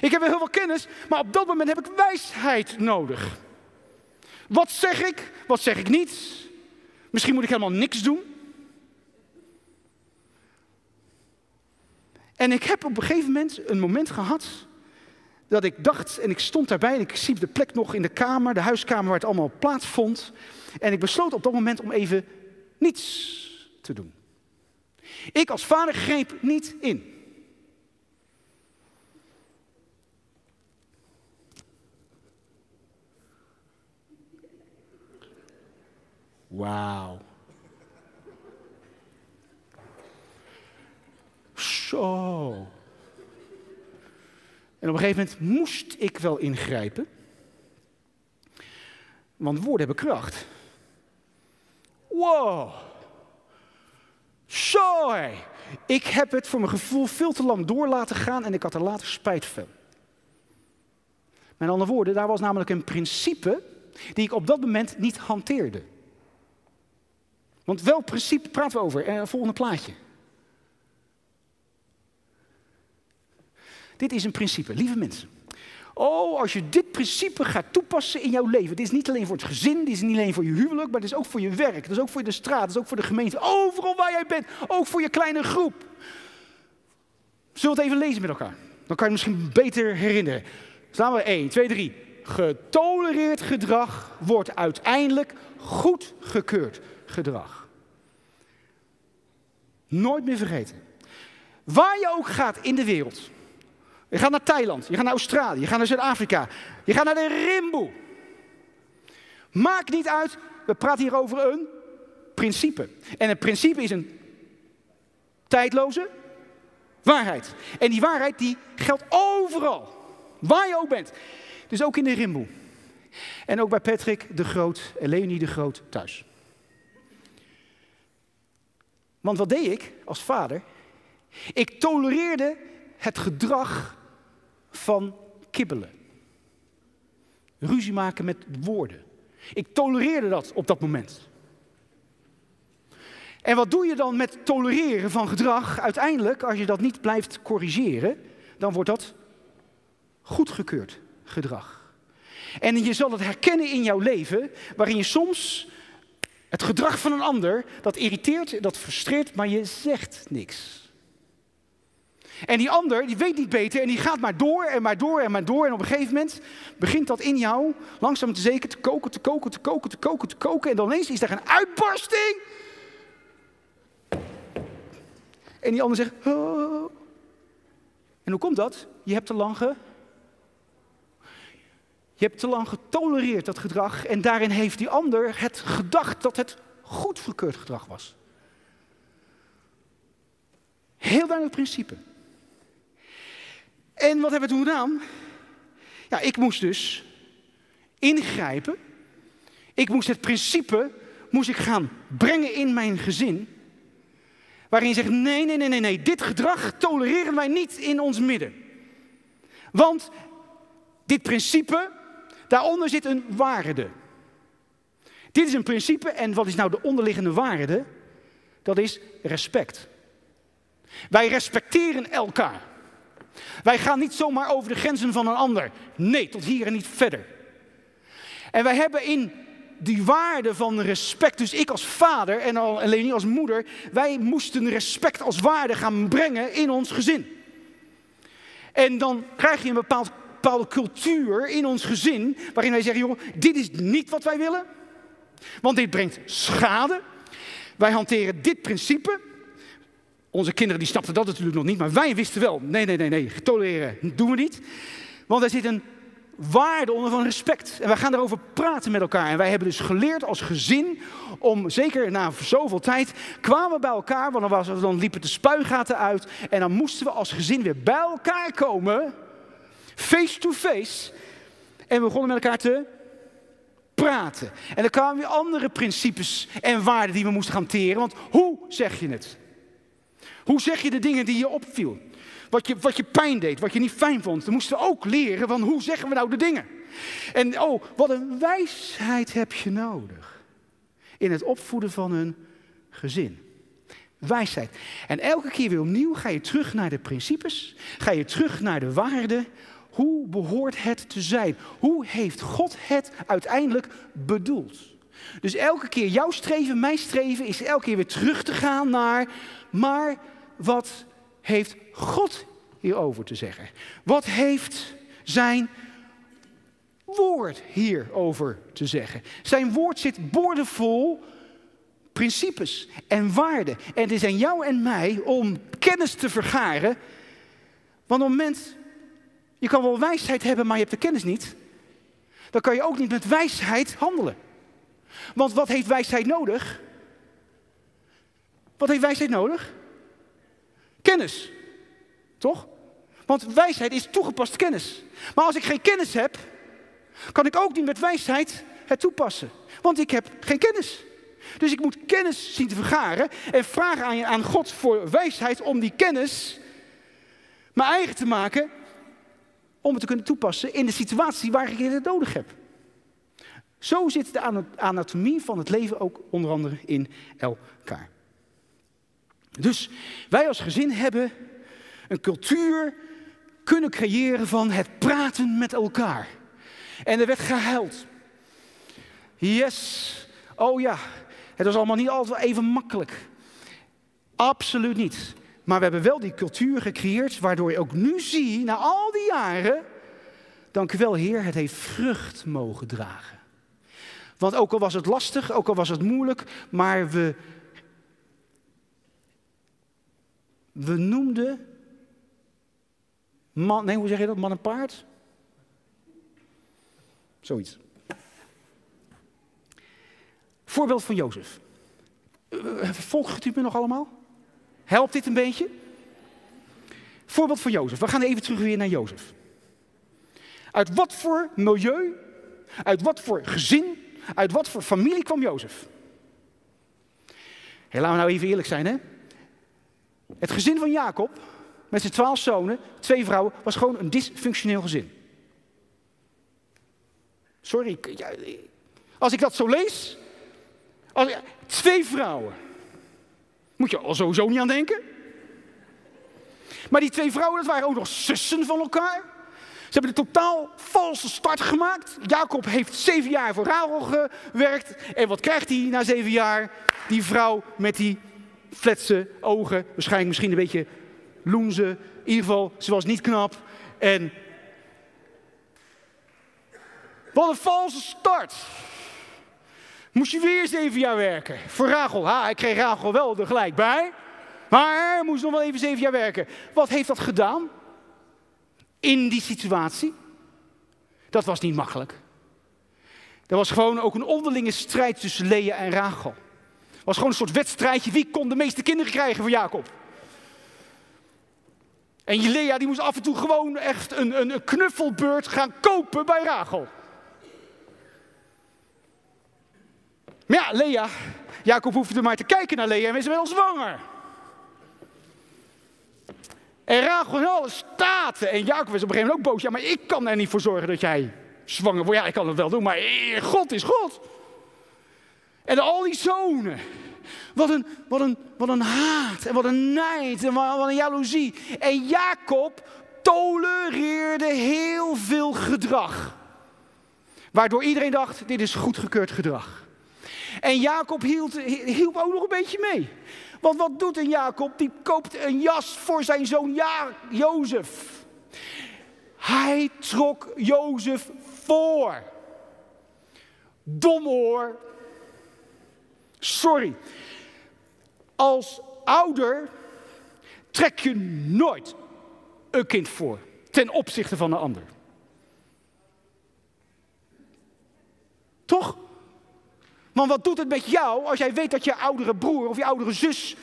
Ik heb heel veel kennis, maar op dat moment heb ik wijsheid nodig. Wat zeg ik? Wat zeg ik niet? Misschien moet ik helemaal niks doen. En ik heb op een gegeven moment een moment gehad dat ik dacht, en ik stond daarbij en ik zie de plek nog in de kamer, de huiskamer waar het allemaal plaatsvond. En ik besloot op dat moment om even niets te doen. Ik als vader greep niet in. Wauw. Zo. En op een gegeven moment moest ik wel ingrijpen. Want woorden hebben kracht. Wow. Zo. Ik heb het voor mijn gevoel veel te lang door laten gaan en ik had er later spijt van. Met andere woorden, daar was namelijk een principe die ik op dat moment niet hanteerde. Want welk principe praten we over? Eh, volgende plaatje. Dit is een principe, lieve mensen. Oh, als je dit principe gaat toepassen in jouw leven. Dit is niet alleen voor het gezin, dit is niet alleen voor je huwelijk, maar dit is ook voor je werk. Dat is ook voor de straat, dat is ook voor de gemeente. Overal waar jij bent, ook voor je kleine groep. Zullen we het even lezen met elkaar? Dan kan je het misschien beter herinneren. Staan we 1, 2, 3. Getolereerd gedrag wordt uiteindelijk goedgekeurd gedrag. Nooit meer vergeten. Waar je ook gaat in de wereld. Je gaat naar Thailand, je gaat naar Australië, je gaat naar Zuid-Afrika, je gaat naar de Rimboe. Maakt niet uit, we praten hier over een principe. En het principe is een tijdloze waarheid. En die waarheid die geldt overal, waar je ook bent. Dus ook in de Rimboe. En ook bij Patrick de Groot en Leonie de Groot thuis. Want wat deed ik als vader? Ik tolereerde het gedrag van kibbelen. Ruzie maken met woorden. Ik tolereerde dat op dat moment. En wat doe je dan met tolereren van gedrag? Uiteindelijk, als je dat niet blijft corrigeren, dan wordt dat goedgekeurd gedrag. En je zal het herkennen in jouw leven, waarin je soms het gedrag van een ander, dat irriteert, dat frustreert, maar je zegt niks. En die ander, die weet niet beter en die gaat maar door en maar door en maar door. En op een gegeven moment begint dat in jou langzaam te zeker te koken, te koken, te koken, te koken, te koken. En dan ineens is er een uitbarsting. En die ander zegt, oh. En hoe komt dat? Je hebt te lang ge... Je hebt te lang getolereerd dat gedrag en daarin heeft die ander het gedacht dat het goedgekeurd gedrag was. Heel duidelijk principe. En wat hebben we toen gedaan? Ja, ik moest dus ingrijpen. Ik moest het principe moest ik gaan brengen in mijn gezin. Waarin je zegt: nee, nee, nee, nee, nee, dit gedrag tolereren wij niet in ons midden. Want dit principe, daaronder zit een waarde. Dit is een principe en wat is nou de onderliggende waarde? Dat is respect. Wij respecteren elkaar. Wij gaan niet zomaar over de grenzen van een ander. Nee, tot hier en niet verder. En wij hebben in die waarde van respect, dus ik als vader en alleen als moeder, wij moesten respect als waarde gaan brengen in ons gezin. En dan krijg je een bepaald, bepaalde cultuur in ons gezin, waarin wij zeggen, joh, dit is niet wat wij willen, want dit brengt schade. Wij hanteren dit principe. Onze kinderen die snapten dat natuurlijk nog niet, maar wij wisten wel, nee, nee, nee, nee, tolereren doen we niet. Want er zit een waarde onder van respect. En wij gaan daarover praten met elkaar. En wij hebben dus geleerd als gezin om, zeker na zoveel tijd, kwamen we bij elkaar, want dan, was, dan liepen de spuigaten uit. En dan moesten we als gezin weer bij elkaar komen, face to face. En we begonnen met elkaar te praten. En dan kwamen weer andere principes en waarden die we moesten hanteren. Want hoe zeg je het? Hoe zeg je de dingen die je opviel? Wat je, wat je pijn deed, wat je niet fijn vond. Dan moesten we ook leren van hoe zeggen we nou de dingen. En oh, wat een wijsheid heb je nodig. In het opvoeden van een gezin. Wijsheid. En elke keer weer opnieuw ga je terug naar de principes. Ga je terug naar de waarden. Hoe behoort het te zijn? Hoe heeft God het uiteindelijk bedoeld? Dus elke keer jouw streven, mijn streven, is elke keer weer terug te gaan naar, maar wat heeft God hierover te zeggen? Wat heeft zijn woord hierover te zeggen? Zijn woord zit boordevol principes en waarden. En het is aan jou en mij om kennis te vergaren. Want op het moment, je kan wel wijsheid hebben, maar je hebt de kennis niet. Dan kan je ook niet met wijsheid handelen. Want wat heeft wijsheid nodig? Wat heeft wijsheid nodig? Kennis. Toch? Want wijsheid is toegepaste kennis. Maar als ik geen kennis heb, kan ik ook niet met wijsheid het toepassen. Want ik heb geen kennis. Dus ik moet kennis zien te vergaren en vragen aan, aan God voor wijsheid om die kennis mijn eigen te maken. Om het te kunnen toepassen in de situatie waar ik het nodig heb. Zo zit de anatomie van het leven ook onder andere in elkaar. Dus wij als gezin hebben een cultuur kunnen creëren van het praten met elkaar. En er werd gehuild. Yes, oh ja, het was allemaal niet altijd even makkelijk. Absoluut niet. Maar we hebben wel die cultuur gecreëerd, waardoor je ook nu ziet, na al die jaren, dank u wel Heer, het heeft vrucht mogen dragen. Want ook al was het lastig, ook al was het moeilijk, maar we, we noemden Man, nee, hoe zeg je dat? Man en paard? Zoiets. Voorbeeld van Jozef. Eh, volgt u me nog allemaal? Helpt dit een beetje? Voorbeeld van Jozef. We gaan even terug weer naar Jozef. Uit wat voor milieu, uit wat voor gezin, uit wat voor familie kwam Jozef? Hey, laten we nou even eerlijk zijn, hè? Het gezin van Jacob met zijn twaalf zonen, twee vrouwen, was gewoon een dysfunctioneel gezin. Sorry, als ik dat zo lees, als, twee vrouwen, moet je al sowieso niet aan denken. Maar die twee vrouwen, dat waren ook nog zussen van elkaar. Ze hebben een totaal valse start gemaakt. Jacob heeft zeven jaar voor Rachel gewerkt. En wat krijgt hij na zeven jaar? Die vrouw met die fletse ogen. Waarschijnlijk misschien een beetje loenze. In ieder geval, ze was niet knap. En wat een valse start. Moest je weer zeven jaar werken. Voor Rachel. Ha, ik kreeg Rachel wel er gelijk bij. Maar moest nog wel even zeven jaar werken. Wat heeft dat gedaan? In die situatie. Dat was niet makkelijk. Er was gewoon ook een onderlinge strijd tussen Lea en Rachel. Was gewoon een soort wedstrijdje. Wie kon de meeste kinderen krijgen voor Jacob? En Lea die moest af en toe gewoon echt een, een, knuffelbeurt gaan kopen bij Rachel. Maar ja, Lea, Jacob hoefde maar te kijken naar Lea en is wel zwanger. En Rachel in alle staten. En Jacob is op een gegeven moment ook boos. Ja, maar ik kan er niet voor zorgen dat jij zwanger wordt. Ja, ik kan het wel doen, maar God is God. En al die zonen. Wat een, wat een, wat een haat en wat een nijd en wat, een jaloezie. En Jacob tolereerde heel veel gedrag. Waardoor iedereen dacht, dit is goedgekeurd gedrag. En Jacob hield, hielp ook nog een beetje mee. Want wat doet een Jacob? Die koopt een jas voor zijn zoon ja, Jozef. Hij trok Jozef voor. Dom hoor. Sorry. Als ouder trek je nooit een kind voor ten opzichte van een ander. Toch? Want wat doet het met jou als jij weet dat je oudere broer of je oudere zus,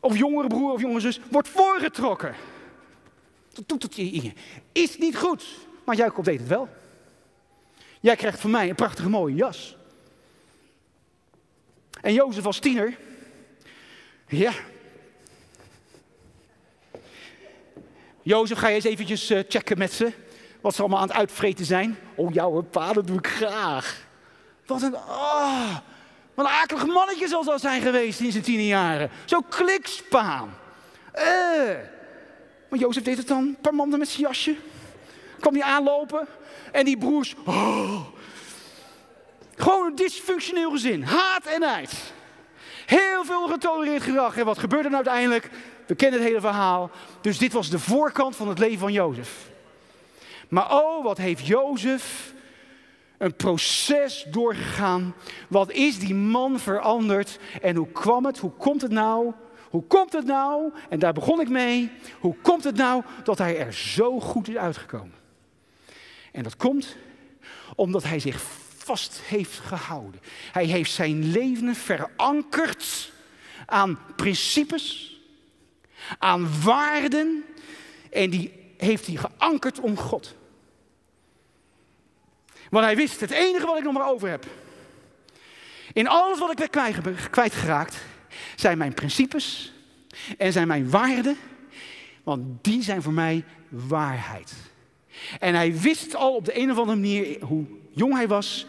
of jongere broer of jongere zus, wordt voorgetrokken? Dat doet het je. Is niet goed. Maar Jacob weet het wel. Jij krijgt van mij een prachtige mooie jas. En Jozef als tiener, ja. Jozef, ga je eens eventjes eh, checken met ze. Wat ze allemaal aan het uitvreten zijn. Oh, jouw vader doe ik graag. Wat een, oh, wat een akelig mannetje zal dat zijn geweest in zijn tien jaren. Zo klikspaan. Eh. Maar Jozef deed het dan, een paar maanden met zijn jasje. Kwam hij aanlopen en die broers, oh. Gewoon een dysfunctioneel gezin, haat en nijd. Heel veel getolereerd gedrag. En wat gebeurde er nou uiteindelijk? We kennen het hele verhaal. Dus dit was de voorkant van het leven van Jozef. Maar oh, wat heeft Jozef een proces doorgegaan. Wat is die man veranderd? En hoe kwam het? Hoe komt het nou? Hoe komt het nou? En daar begon ik mee. Hoe komt het nou dat hij er zo goed is uitgekomen? En dat komt omdat hij zich vast heeft gehouden. Hij heeft zijn leven verankerd aan principes, aan waarden. En die heeft hij geankerd om God. Want hij wist, het enige wat ik nog maar over heb. In alles wat ik ben kwijtgeraakt, zijn mijn principes en zijn mijn waarden. Want die zijn voor mij waarheid. En hij wist al op de een of andere manier, hoe jong hij was,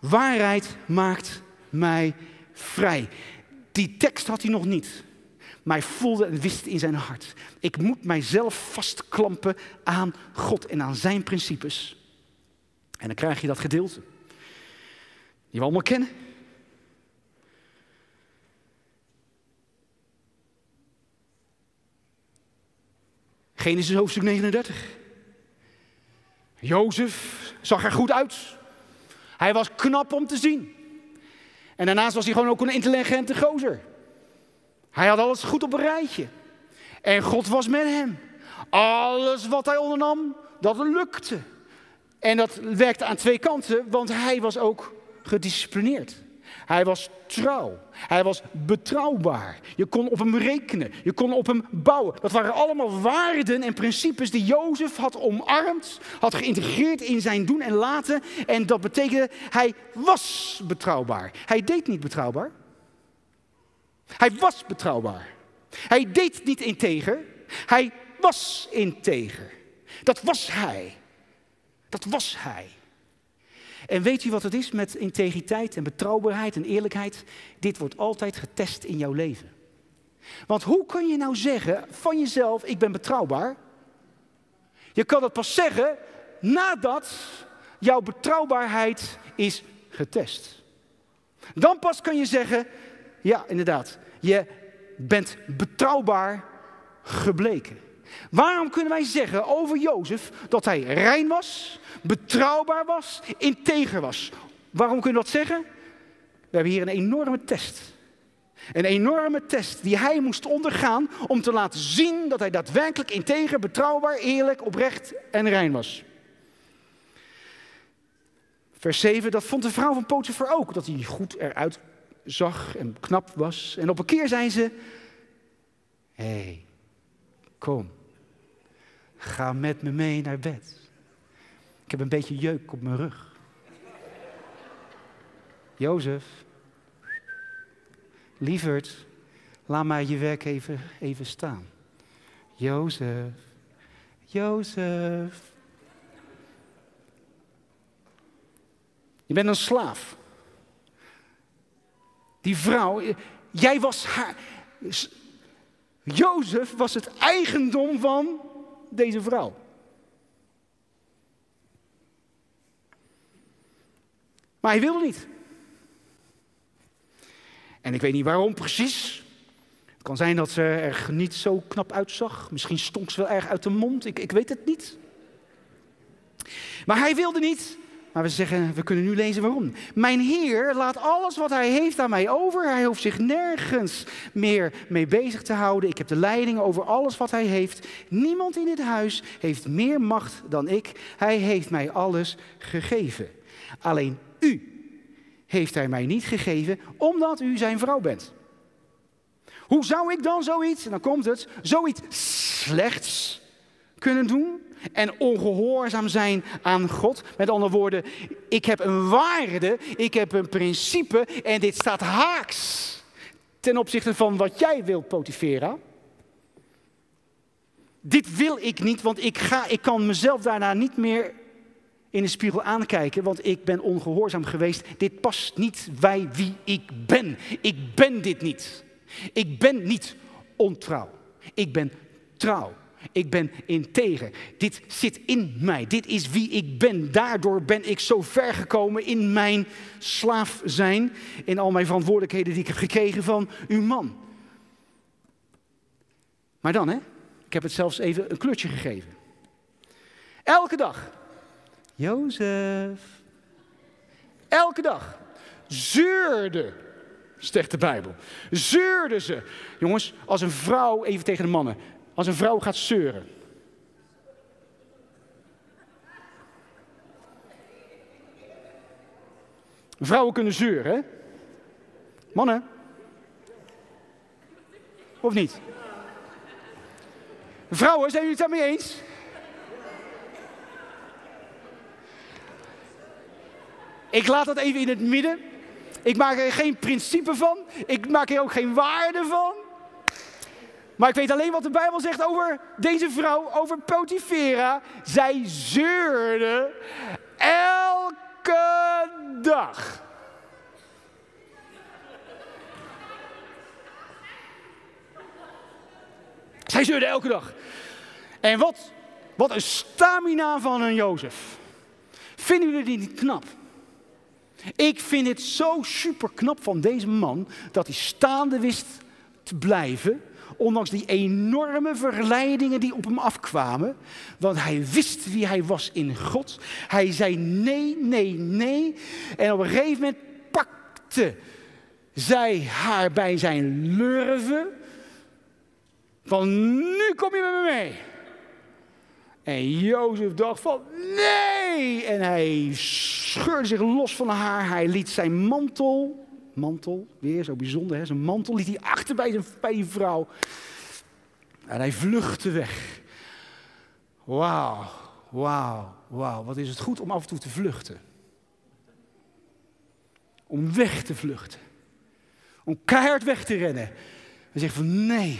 waarheid maakt mij vrij. Die tekst had hij nog niet. Maar hij voelde en wist in zijn hart. Ik moet mijzelf vastklampen aan God en aan zijn principes. En dan krijg je dat gedeelte. Die we allemaal kennen. Genesis hoofdstuk 39. Jozef zag er goed uit. Hij was knap om te zien. En daarnaast was hij gewoon ook een intelligente gozer. Hij had alles goed op een rijtje. En God was met hem. Alles wat hij ondernam, dat lukte. En dat werkte aan twee kanten, want hij was ook gedisciplineerd. Hij was trouw. Hij was betrouwbaar. Je kon op hem rekenen. Je kon op hem bouwen. Dat waren allemaal waarden en principes die Jozef had omarmd, had geïntegreerd in zijn doen en laten. En dat betekende, hij was betrouwbaar. Hij deed niet betrouwbaar. Hij was betrouwbaar. Hij deed niet integer. Hij was integer. Dat was hij. Dat was hij. En weet u wat het is met integriteit en betrouwbaarheid en eerlijkheid? Dit wordt altijd getest in jouw leven. Want hoe kun je nou zeggen van jezelf, ik ben betrouwbaar? Je kan het pas zeggen nadat jouw betrouwbaarheid is getest. Dan pas kan je zeggen, ja inderdaad, je bent betrouwbaar gebleken. Waarom kunnen wij zeggen over Jozef dat hij rein was, betrouwbaar was, integer was? Waarom kunnen we dat zeggen? We hebben hier een enorme test. Een enorme test die hij moest ondergaan om te laten zien dat hij daadwerkelijk integer, betrouwbaar, eerlijk, oprecht en rein was. Vers 7, dat vond de vrouw van Potifar ook, dat hij goed eruit zag en knap was. En op een keer zei ze, hé, hey, kom, ga met me mee naar bed. Ik heb een beetje jeuk op mijn rug. Jozef, lieverd, laat mij je werk even, even staan. Jozef, Jozef. Je bent een slaaf. Die vrouw, jij was haar. Jozef was het eigendom van deze vrouw. Maar hij wilde niet. En ik weet niet waarom precies. Het kan zijn dat ze er niet zo knap uitzag. Misschien stonk ze wel erg uit de mond. Ik, ik weet het niet. Maar hij wilde niet. Maar we zeggen, we kunnen nu lezen waarom. Mijn Heer laat alles wat hij heeft aan mij over. Hij hoeft zich nergens meer mee bezig te houden. Ik heb de leiding over alles wat hij heeft. Niemand in dit huis heeft meer macht dan ik. Hij heeft mij alles gegeven. Alleen u heeft hij mij niet gegeven, omdat u zijn vrouw bent. Hoe zou ik dan zoiets, en dan komt het, zoiets slechts kunnen doen en ongehoorzaam zijn aan God? Met andere woorden, ik heb een waarde, ik heb een principe en dit staat haaks ten opzichte van wat jij wilt, Potifera. Dit wil ik niet, want ik, ga, ik kan mezelf daarna niet meer in de spiegel aankijken, want ik ben ongehoorzaam geweest. Dit past niet bij wie ik ben. Ik ben dit niet. Ik ben niet ontrouw. Ik ben trouw. Ik ben integer. Dit zit in mij. Dit is wie ik ben. Daardoor ben ik zo ver gekomen in mijn slaaf zijn. In al mijn verantwoordelijkheden die ik heb gekregen van uw man. Maar dan, hè? Ik heb het zelfs even een kleurtje gegeven. Elke dag Jozef. Elke dag zeurde, zegt de Bijbel, zeurde ze. Jongens, als een vrouw, even tegen de mannen, als een vrouw gaat zeuren. Vrouwen kunnen zeuren, hè? Mannen? Of niet? Vrouwen, zijn jullie het daarmee eens? Ik laat dat even in het midden. Ik maak er geen principe van. Ik maak er ook geen waarde van. Maar ik weet alleen wat de Bijbel zegt over deze vrouw, over Potifera. Zij zeurde elke dag. Zij zeurde elke dag. En wat, wat een stamina van een Jozef. Vinden jullie die niet knap? Ik vind het zo super knap van deze man dat hij staande wist te blijven. Ondanks die enorme verleidingen die op hem afkwamen. Want hij wist wie hij was in God. Hij zei nee, nee, nee. En op een gegeven moment pakte zij haar bij zijn lurven. Van nu kom je met me mee. En Jozef dacht van nee. En hij scheurde zich los van haar. Hij liet zijn mantel, mantel, weer zo bijzonder, hè? zijn mantel liet hij achter bij, zijn, die vrouw. En hij vluchtte weg. Wauw, wauw, wauw. Wat is het goed om af en toe te vluchten. Om weg te vluchten. Om keihard weg te rennen. En zeggen van nee,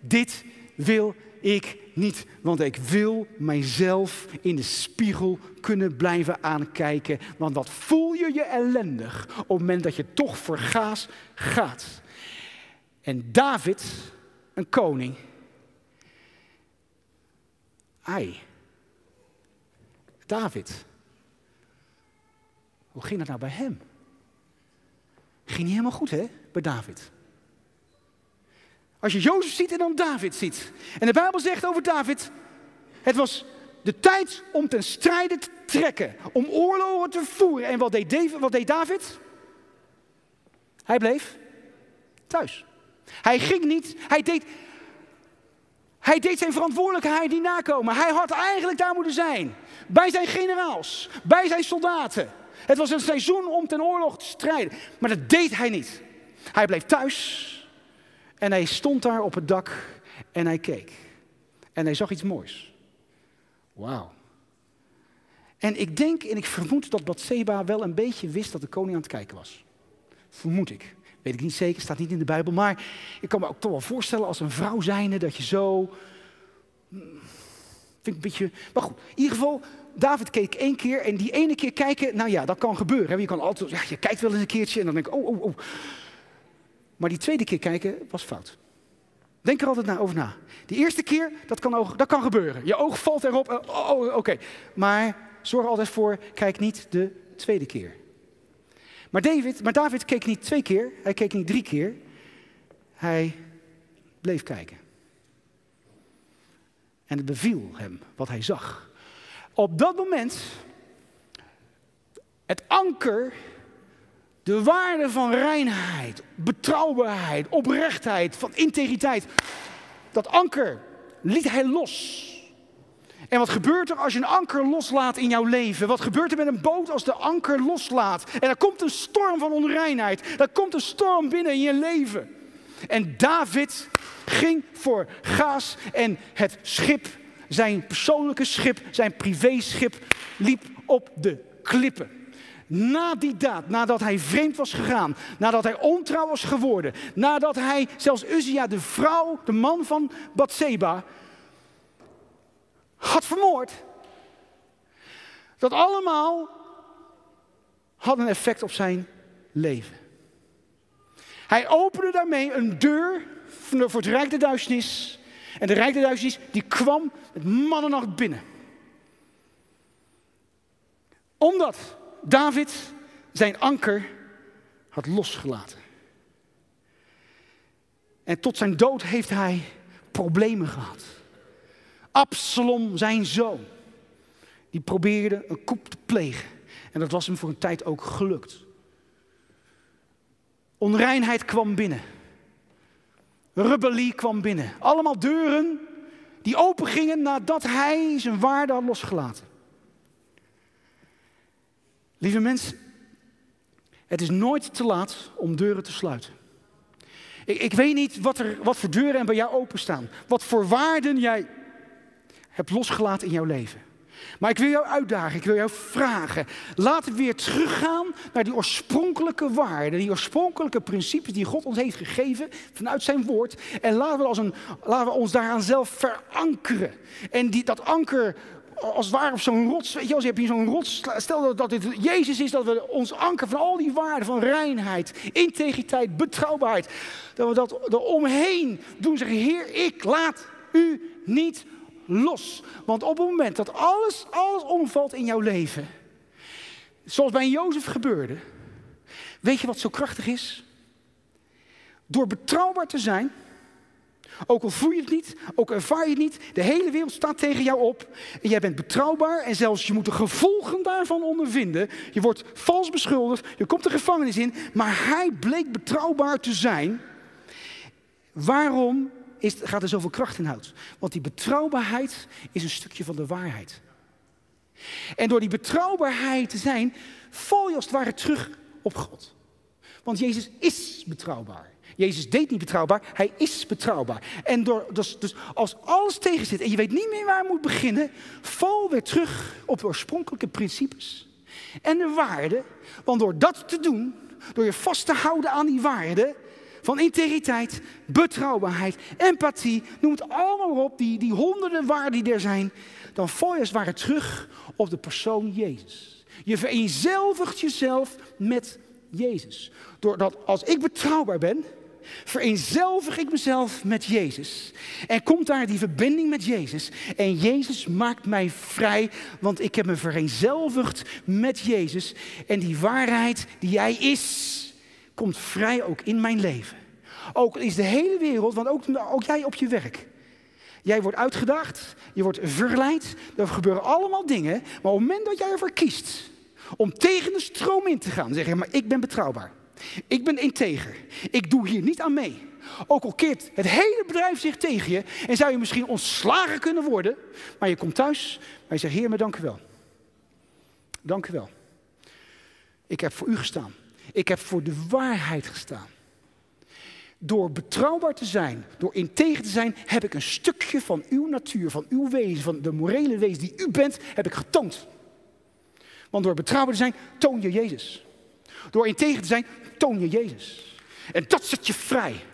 dit wil ik niet, want ik wil mijzelf in de spiegel kunnen blijven aankijken. Want dat voel je je ellendig op het moment dat je toch vergaas gaat. En David, een koning, hij, David, hoe ging het nou bij hem? Ging niet helemaal goed, hè, bij David. Als je Jozef ziet en dan David ziet. En de Bijbel zegt over David, het was de tijd om ten strijde te trekken, om oorlogen te voeren. En wat deed, David, wat deed David? Hij bleef thuis. Hij ging niet, hij deed, hij deed zijn verantwoordelijkheid niet nakomen. Hij had eigenlijk daar moeten zijn. Bij zijn generaals, bij zijn soldaten. Het was een seizoen om ten oorlog te strijden. Maar dat deed hij niet. Hij bleef thuis en hij stond daar op het dak en hij keek. En hij zag iets moois. Wauw. En ik denk en ik vermoed dat Bathseba wel een beetje wist dat de koning aan het kijken was. Vermoed ik. Weet ik niet zeker, staat niet in de Bijbel. Maar ik kan me ook toch wel voorstellen als een vrouw zijnde dat je zo... Vind ik een beetje... Maar goed, in ieder geval, David keek één keer en die ene keer kijken, nou ja, dat kan gebeuren. Je kan altijd, ja, je kijkt wel eens een keertje en dan denk ik, oh, oh, oh. Maar die tweede keer kijken was fout. Denk er altijd over na. Die eerste keer, dat kan, dat kan gebeuren. Je oog valt erop, oh, oh, oh oké. Maar zorg altijd voor, kijk niet de tweede keer. Maar David, maar David keek niet twee keer, hij keek niet drie keer. Hij bleef kijken. En het beviel hem wat hij zag. Op dat moment, het anker, de waarde van reinheid, betrouwbaarheid, oprechtheid, van integriteit, dat anker liet hij los. En wat gebeurt er als je een anker loslaat in jouw leven? Wat gebeurt er met een boot als de anker loslaat? En er komt een storm van onreinheid. Er komt een storm binnen in je leven. En David ging voor Gaas en het schip, zijn persoonlijke schip, zijn privéschip, liep op de klippen. Na die daad, nadat hij vreemd was gegaan, nadat hij ontrouw was geworden, nadat hij zelfs Uzia, de vrouw, de man van Bathseba, had vermoord. Dat allemaal had een effect op zijn leven. Hij opende daarmee een deur voor het Rijk der Duisternis. En de Rijk der Duisternis die kwam met mannennacht binnen. Omdat David zijn anker had losgelaten. En tot zijn dood heeft hij problemen gehad. Absalom, zijn zoon, die probeerde een koep te plegen. En dat was hem voor een tijd ook gelukt. Onreinheid kwam binnen. Rebellie kwam binnen. Allemaal deuren die opengingen nadat hij zijn waarde had losgelaten. Lieve mensen, het is nooit te laat om deuren te sluiten. Ik, ik weet niet wat, er, wat voor deuren er bij jou openstaan. Wat voor waarden jij hebt losgelaten in jouw leven. Maar ik wil jou uitdagen, ik wil jou vragen. Laten we weer teruggaan naar die oorspronkelijke waarden, die oorspronkelijke principes die God ons heeft gegeven vanuit zijn woord. En laten we, als een, laten we ons daaraan zelf verankeren. En die, dat anker als het ware op zo'n rots, weet je, als je hebt hier zo'n rots, stel dat, dat dit Jezus is, dat we ons anker van al die waarden van reinheid, integriteit, betrouwbaarheid, dat we dat eromheen doen, zeggen, Heer, ik laat u niet los. Want op het moment dat alles, alles omvalt in jouw leven, zoals bij Jozef gebeurde, weet je wat zo krachtig is? Door betrouwbaar te zijn, ook al voel je het niet, ook ervaar je het niet, de hele wereld staat tegen jou op en jij bent betrouwbaar en zelfs je moet de gevolgen daarvan ondervinden. Je wordt vals beschuldigd, je komt de gevangenis in, maar hij bleek betrouwbaar te zijn. Waarom is, gaat er zoveel kracht in hout. Want die betrouwbaarheid is een stukje van de waarheid. En door die betrouwbaarheid te zijn, val je als het ware terug op God. Want Jezus is betrouwbaar. Jezus deed niet betrouwbaar, hij is betrouwbaar. En door, dus, dus als alles tegen zit en je weet niet meer waar je moet beginnen, val weer terug op de oorspronkelijke principes en de waarden. Want door dat te doen, door je vast te houden aan die waarden, van integriteit, betrouwbaarheid, empathie, noem het allemaal op, die, die honderden waarden die er zijn, dan val je als terug op de persoon Jezus. Je vereenzelvigt jezelf met Jezus. Doordat als ik betrouwbaar ben, vereenzelvig ik mezelf met Jezus. En komt daar die verbinding met Jezus. En Jezus maakt mij vrij, want ik heb me vereenzelvigd met Jezus. En die waarheid die Hij is, komt vrij ook in mijn leven. Ook is de hele wereld, want ook, ook jij op je werk. Jij wordt uitgedaagd, je wordt verleid, er gebeuren allemaal dingen. Maar op het moment dat jij ervoor kiest om tegen de stroom in te gaan, zeg je, maar ik ben betrouwbaar. Ik ben integer. Ik doe hier niet aan mee. Ook al keert het hele bedrijf zich tegen je en zou je misschien ontslagen kunnen worden, maar je komt thuis, maar je zegt, Heer, maar dank u wel. Dank u wel. Ik heb voor u gestaan. Ik heb voor de waarheid gestaan. Door betrouwbaar te zijn, door integer te zijn, heb ik een stukje van uw natuur, van uw wezen, van de morele wezen die u bent, heb ik getoond. Want door betrouwbaar te zijn, toon je Jezus. Door integer te zijn, toon je Jezus. En dat zet je vrij.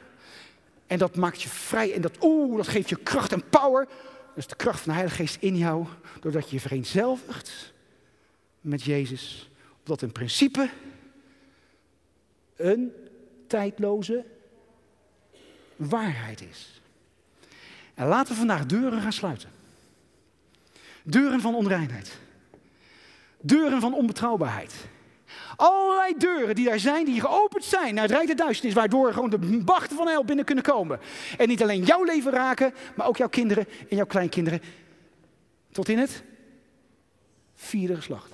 En dat maakt je vrij en dat, oeh, dat geeft je kracht en power. Dus de kracht van de Heilige Geest in jou, doordat je je vereenzelvigt met Jezus. Omdat in principe een tijdloze waarheid is. En laten we vandaag deuren gaan sluiten. Deuren van onreinheid. Deuren van onbetrouwbaarheid. Allerlei deuren die daar zijn, die geopend zijn naar het Rijk der Duisternis, waardoor gewoon de machten van hel binnen kunnen komen. En niet alleen jouw leven raken, maar ook jouw kinderen en jouw kleinkinderen. Tot in het vierde geslacht.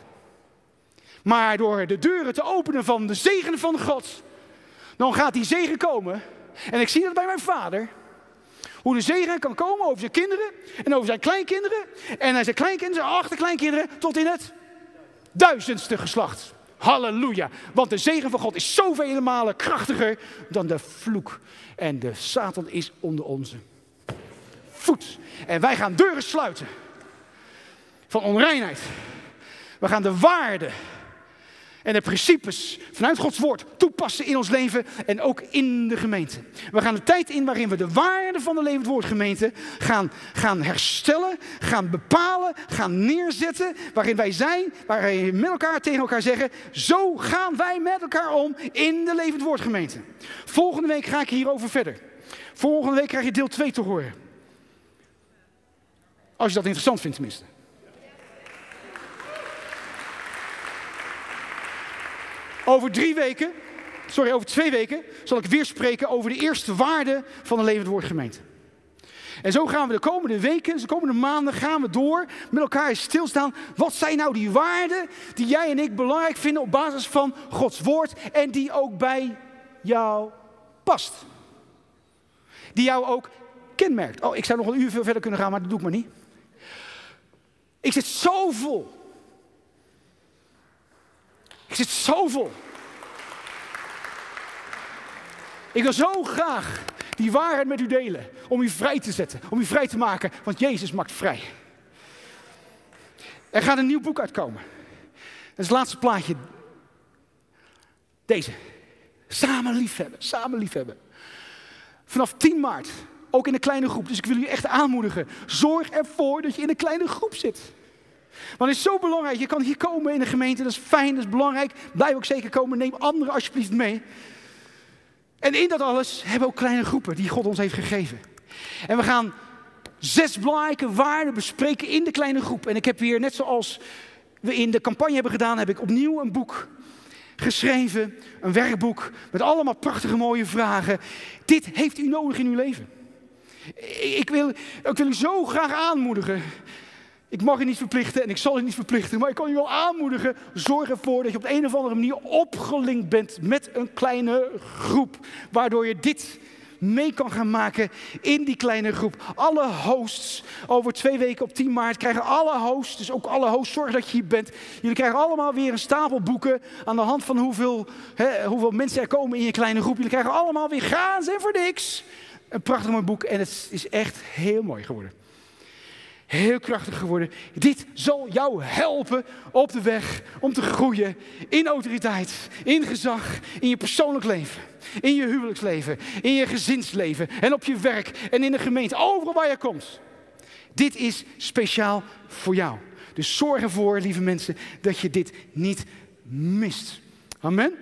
Maar door de deuren te openen van de zegen van God, dan gaat die zegen komen. En ik zie dat bij mijn vader. Hoe de zegen kan komen over zijn kinderen en over zijn kleinkinderen. En zijn kleinkinderen, zijn achterkleinkinderen, tot in het duizendste geslacht. Halleluja. Want de zegen van God is zoveel malen krachtiger dan de vloek. En de Satan is onder onze voet. En wij gaan deuren sluiten van onreinheid. We gaan de waarde en de principes vanuit Gods woord toepassen in ons leven en ook in de gemeente. We gaan de tijd in waarin we de waarde van de levend woord gemeente gaan, gaan herstellen, gaan bepalen, gaan neerzetten. Waarin wij zijn, waarin we met elkaar tegen elkaar zeggen, zo gaan wij met elkaar om in de levend woord gemeente. Volgende week ga ik hierover verder. Volgende week krijg je deel 2 te horen. Als je dat interessant vindt tenminste. Over drie weken, sorry, over twee weken, zal ik weer spreken over de eerste waarde van een levend woord gemeente. En zo gaan we de komende weken, de komende maanden, gaan we door met elkaar stilstaan. Wat zijn nou die waarden die jij en ik belangrijk vinden op basis van Gods woord en die ook bij jou past? Die jou ook kenmerkt. Oh, ik zou nog een uur veel verder kunnen gaan, maar dat doe ik maar niet. Ik zit zo vol ik zit zo vol. Ik wil zo graag die waarheid met u delen. Om u vrij te zetten. Om u vrij te maken. Want Jezus maakt vrij. Er gaat een nieuw boek uitkomen. Dat is het laatste plaatje. Deze. Samen liefhebben. Samen liefhebben. Vanaf 10 maart. Ook in een kleine groep. Dus ik wil u echt aanmoedigen. Zorg ervoor dat je in een kleine groep zit. Want het is zo belangrijk. Je kan hier komen in de gemeente. Dat is fijn, dat is belangrijk. Blijf ook zeker komen. Neem anderen alsjeblieft mee. En in dat alles hebben we ook kleine groepen die God ons heeft gegeven. En we gaan zes belangrijke waarden bespreken in de kleine groep. En ik heb weer, net zoals we in de campagne hebben gedaan, heb ik opnieuw een boek geschreven. Een werkboek met allemaal prachtige mooie vragen. Dit heeft u nodig in uw leven. Ik wil, ik wil u zo graag aanmoedigen ik mag je niet verplichten en ik zal je niet verplichten, maar ik kan je wel aanmoedigen. Zorg ervoor dat je op een of andere manier opgelinkt bent met een kleine groep. Waardoor je dit mee kan gaan maken in die kleine groep. Alle hosts, over twee weken op 10 maart, krijgen alle hosts, dus ook alle hosts, zorg dat je hier bent. Jullie krijgen allemaal weer een stapel boeken aan de hand van hoeveel, hè, hoeveel mensen er komen in je kleine groep. Jullie krijgen allemaal weer gratis en voor niks. Een prachtig mooi boek en het is echt heel mooi geworden heel krachtig geworden. Dit zal jou helpen op de weg om te groeien in autoriteit, in gezag, in je persoonlijk leven, in je huwelijksleven, in je gezinsleven en op je werk en in de gemeente, overal waar je komt. Dit is speciaal voor jou. Dus zorg ervoor, lieve mensen, dat je dit niet mist. Amen.